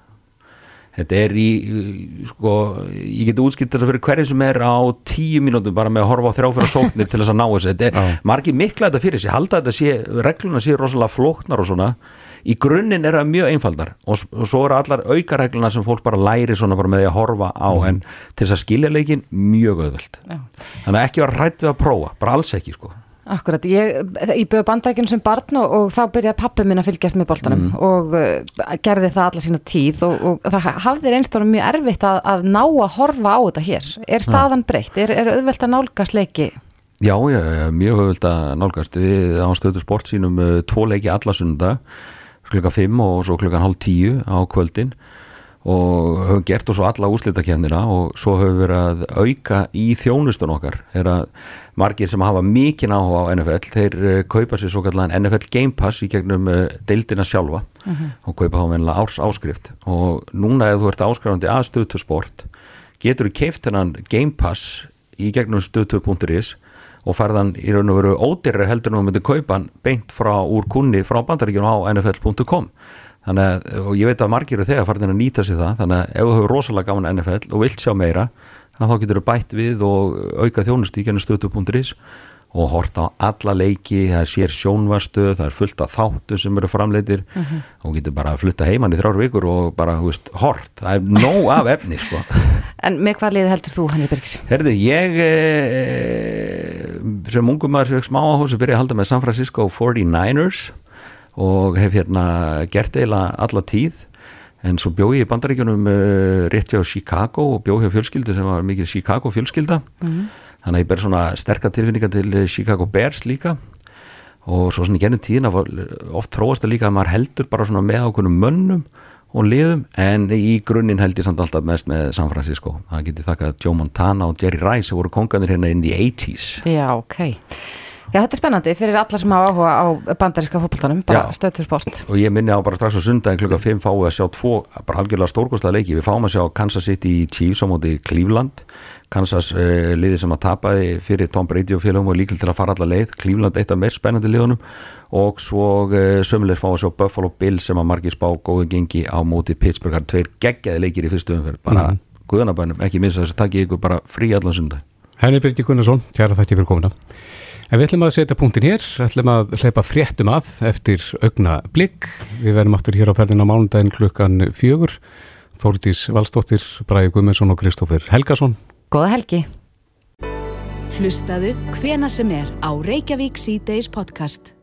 þetta er í sko, ég get útskipt þess að fyrir hverju sem er á tíu mínútum bara með að horfa á þrjáfæra sóknir til þess að ná þessu. Þetta er margir mikla þetta fyrir sig halda þetta sé, regluna sé rosalega flóknar og svona. Í grunninn er það mjög einfaldar og, og svo eru allar aukaregluna sem fólk bara læri svona bara með að horfa á en til þess að skilja leikin mjög auðvöld Já. þannig að ekki vera rætt við að prófa, bara alls ekki sko Akkurat, ég, ég byrði bandrækjum sem barn og, og þá byrjaði pappi minn að fylgjast með boltanum Mm. og uh, gerði það alla sína tíð og, og það hafði ára mjög erfitt að, að ná að horfa á þetta hér. Er staðan breytt? Er, er auðvelt að nálgast leiki? Já, já, já, mjög höfuld að nálgast við á stöðu sport sínum uh, tvo leiki alla sunda klukka 5 og svo klukkan hálf 10 á kvöldin og höfum gert og svo alla úslitakefnina og svo höfum við verið að auka í þjónustun okkar. Er að margir sem hafa mikinn áhuga á NFL þeir uh, kaupa sér svo kallan NFL Game Pass í gegnum uh, deildina sjálfa Mhm. og kaupa þá mennilega árs áskrift. Og núna ef þú ert áskrifandi að stöðtösport getur þú keift hennan Game Pass í gegnum stöðtöp.is og farðan í raun og veru ódýrri heldur en þú myndir kaupa hann beint frá úr kunni frá bandaríkjunum á nfl.com þannig að, og ég veit að margir eru þegar farin að nýta sér það, þannig að ef þú hefur rosalega gaman að NFL og vilt sjá meira þá getur þú bætt við og auka gennum stötu.is og hort á alla leiki, það er sér sjónvarstöð það er fullt af þáttu sem eru framleitir Mhm. og getur bara að flutta heimann í þrjár vikur og bara, hú veist, hort það er nóg af efni, sko En með hvað liði heldur þú, Hanni Birgir? Herði, ég e, sem ungum maður sem smá áhús byrja að halda með San Francisco 49ers og hef hérna gert eiginlega alla tíð. En svo bjóð ég í bandaríkjunum uh, rétt hjá Chicago og bjóð hjá fjölskyldu sem var mikið Chicago fjölskylda. Mhm. þannig að ég ber svona sterkar tilfinningar til eh, Chicago Bears líka. Og svo svona í gennum tíðina oft þróast það líka að maður heldur bara svona með ákveðnum mönnum og liðum. En í grunninn held ég samt alltaf mest með San Francisco. Það getið þakkað Joe Montana og Jerry Rice sem voru konganir hérna in the 80s Já, ok. Já, þetta er spennandi fyrir alla sem hafa áhuga á bandaríska fótboltanum, bara Já. stöðtur sport. og ég minni á bara strax á sundaginn klukka 5 fáum við að sjá tvo bara algjörlega stórkostlega leiki við fáum að sjá Kansas City Chiefs á móti Cleveland Kansas uh, liði sem að tapaði fyrir Tom Brady og félagum og líkil til að fara alla leið Cleveland eitt af meir spennandi liðunum og svo uh, sömulegis fáum að sjá Buffalo Bills sem að margir spá góðu gengi á móti Pittsburgh, það er tveir geggjaði leikir í fyrstu umferð, bara mm. Mhm. guðanabænum ekki missa þess að takk ég ykkur bara frí allan sundag Henni Birgir Gunnarsson, kæra þætti fyrir komuna. En við ætlum að setja punktin hér, ætlum að hleypa fréttum að eftir augna blikk. Við verðum aftur hér á ferðin á mánudaginn klukkan fjögur. Þórdís Valstóttir, Bræði Guðmundsson og Kristófur Helgason. Góða helgi. Hlustaðu hvena sem er á Reykjavík C-Days podcast.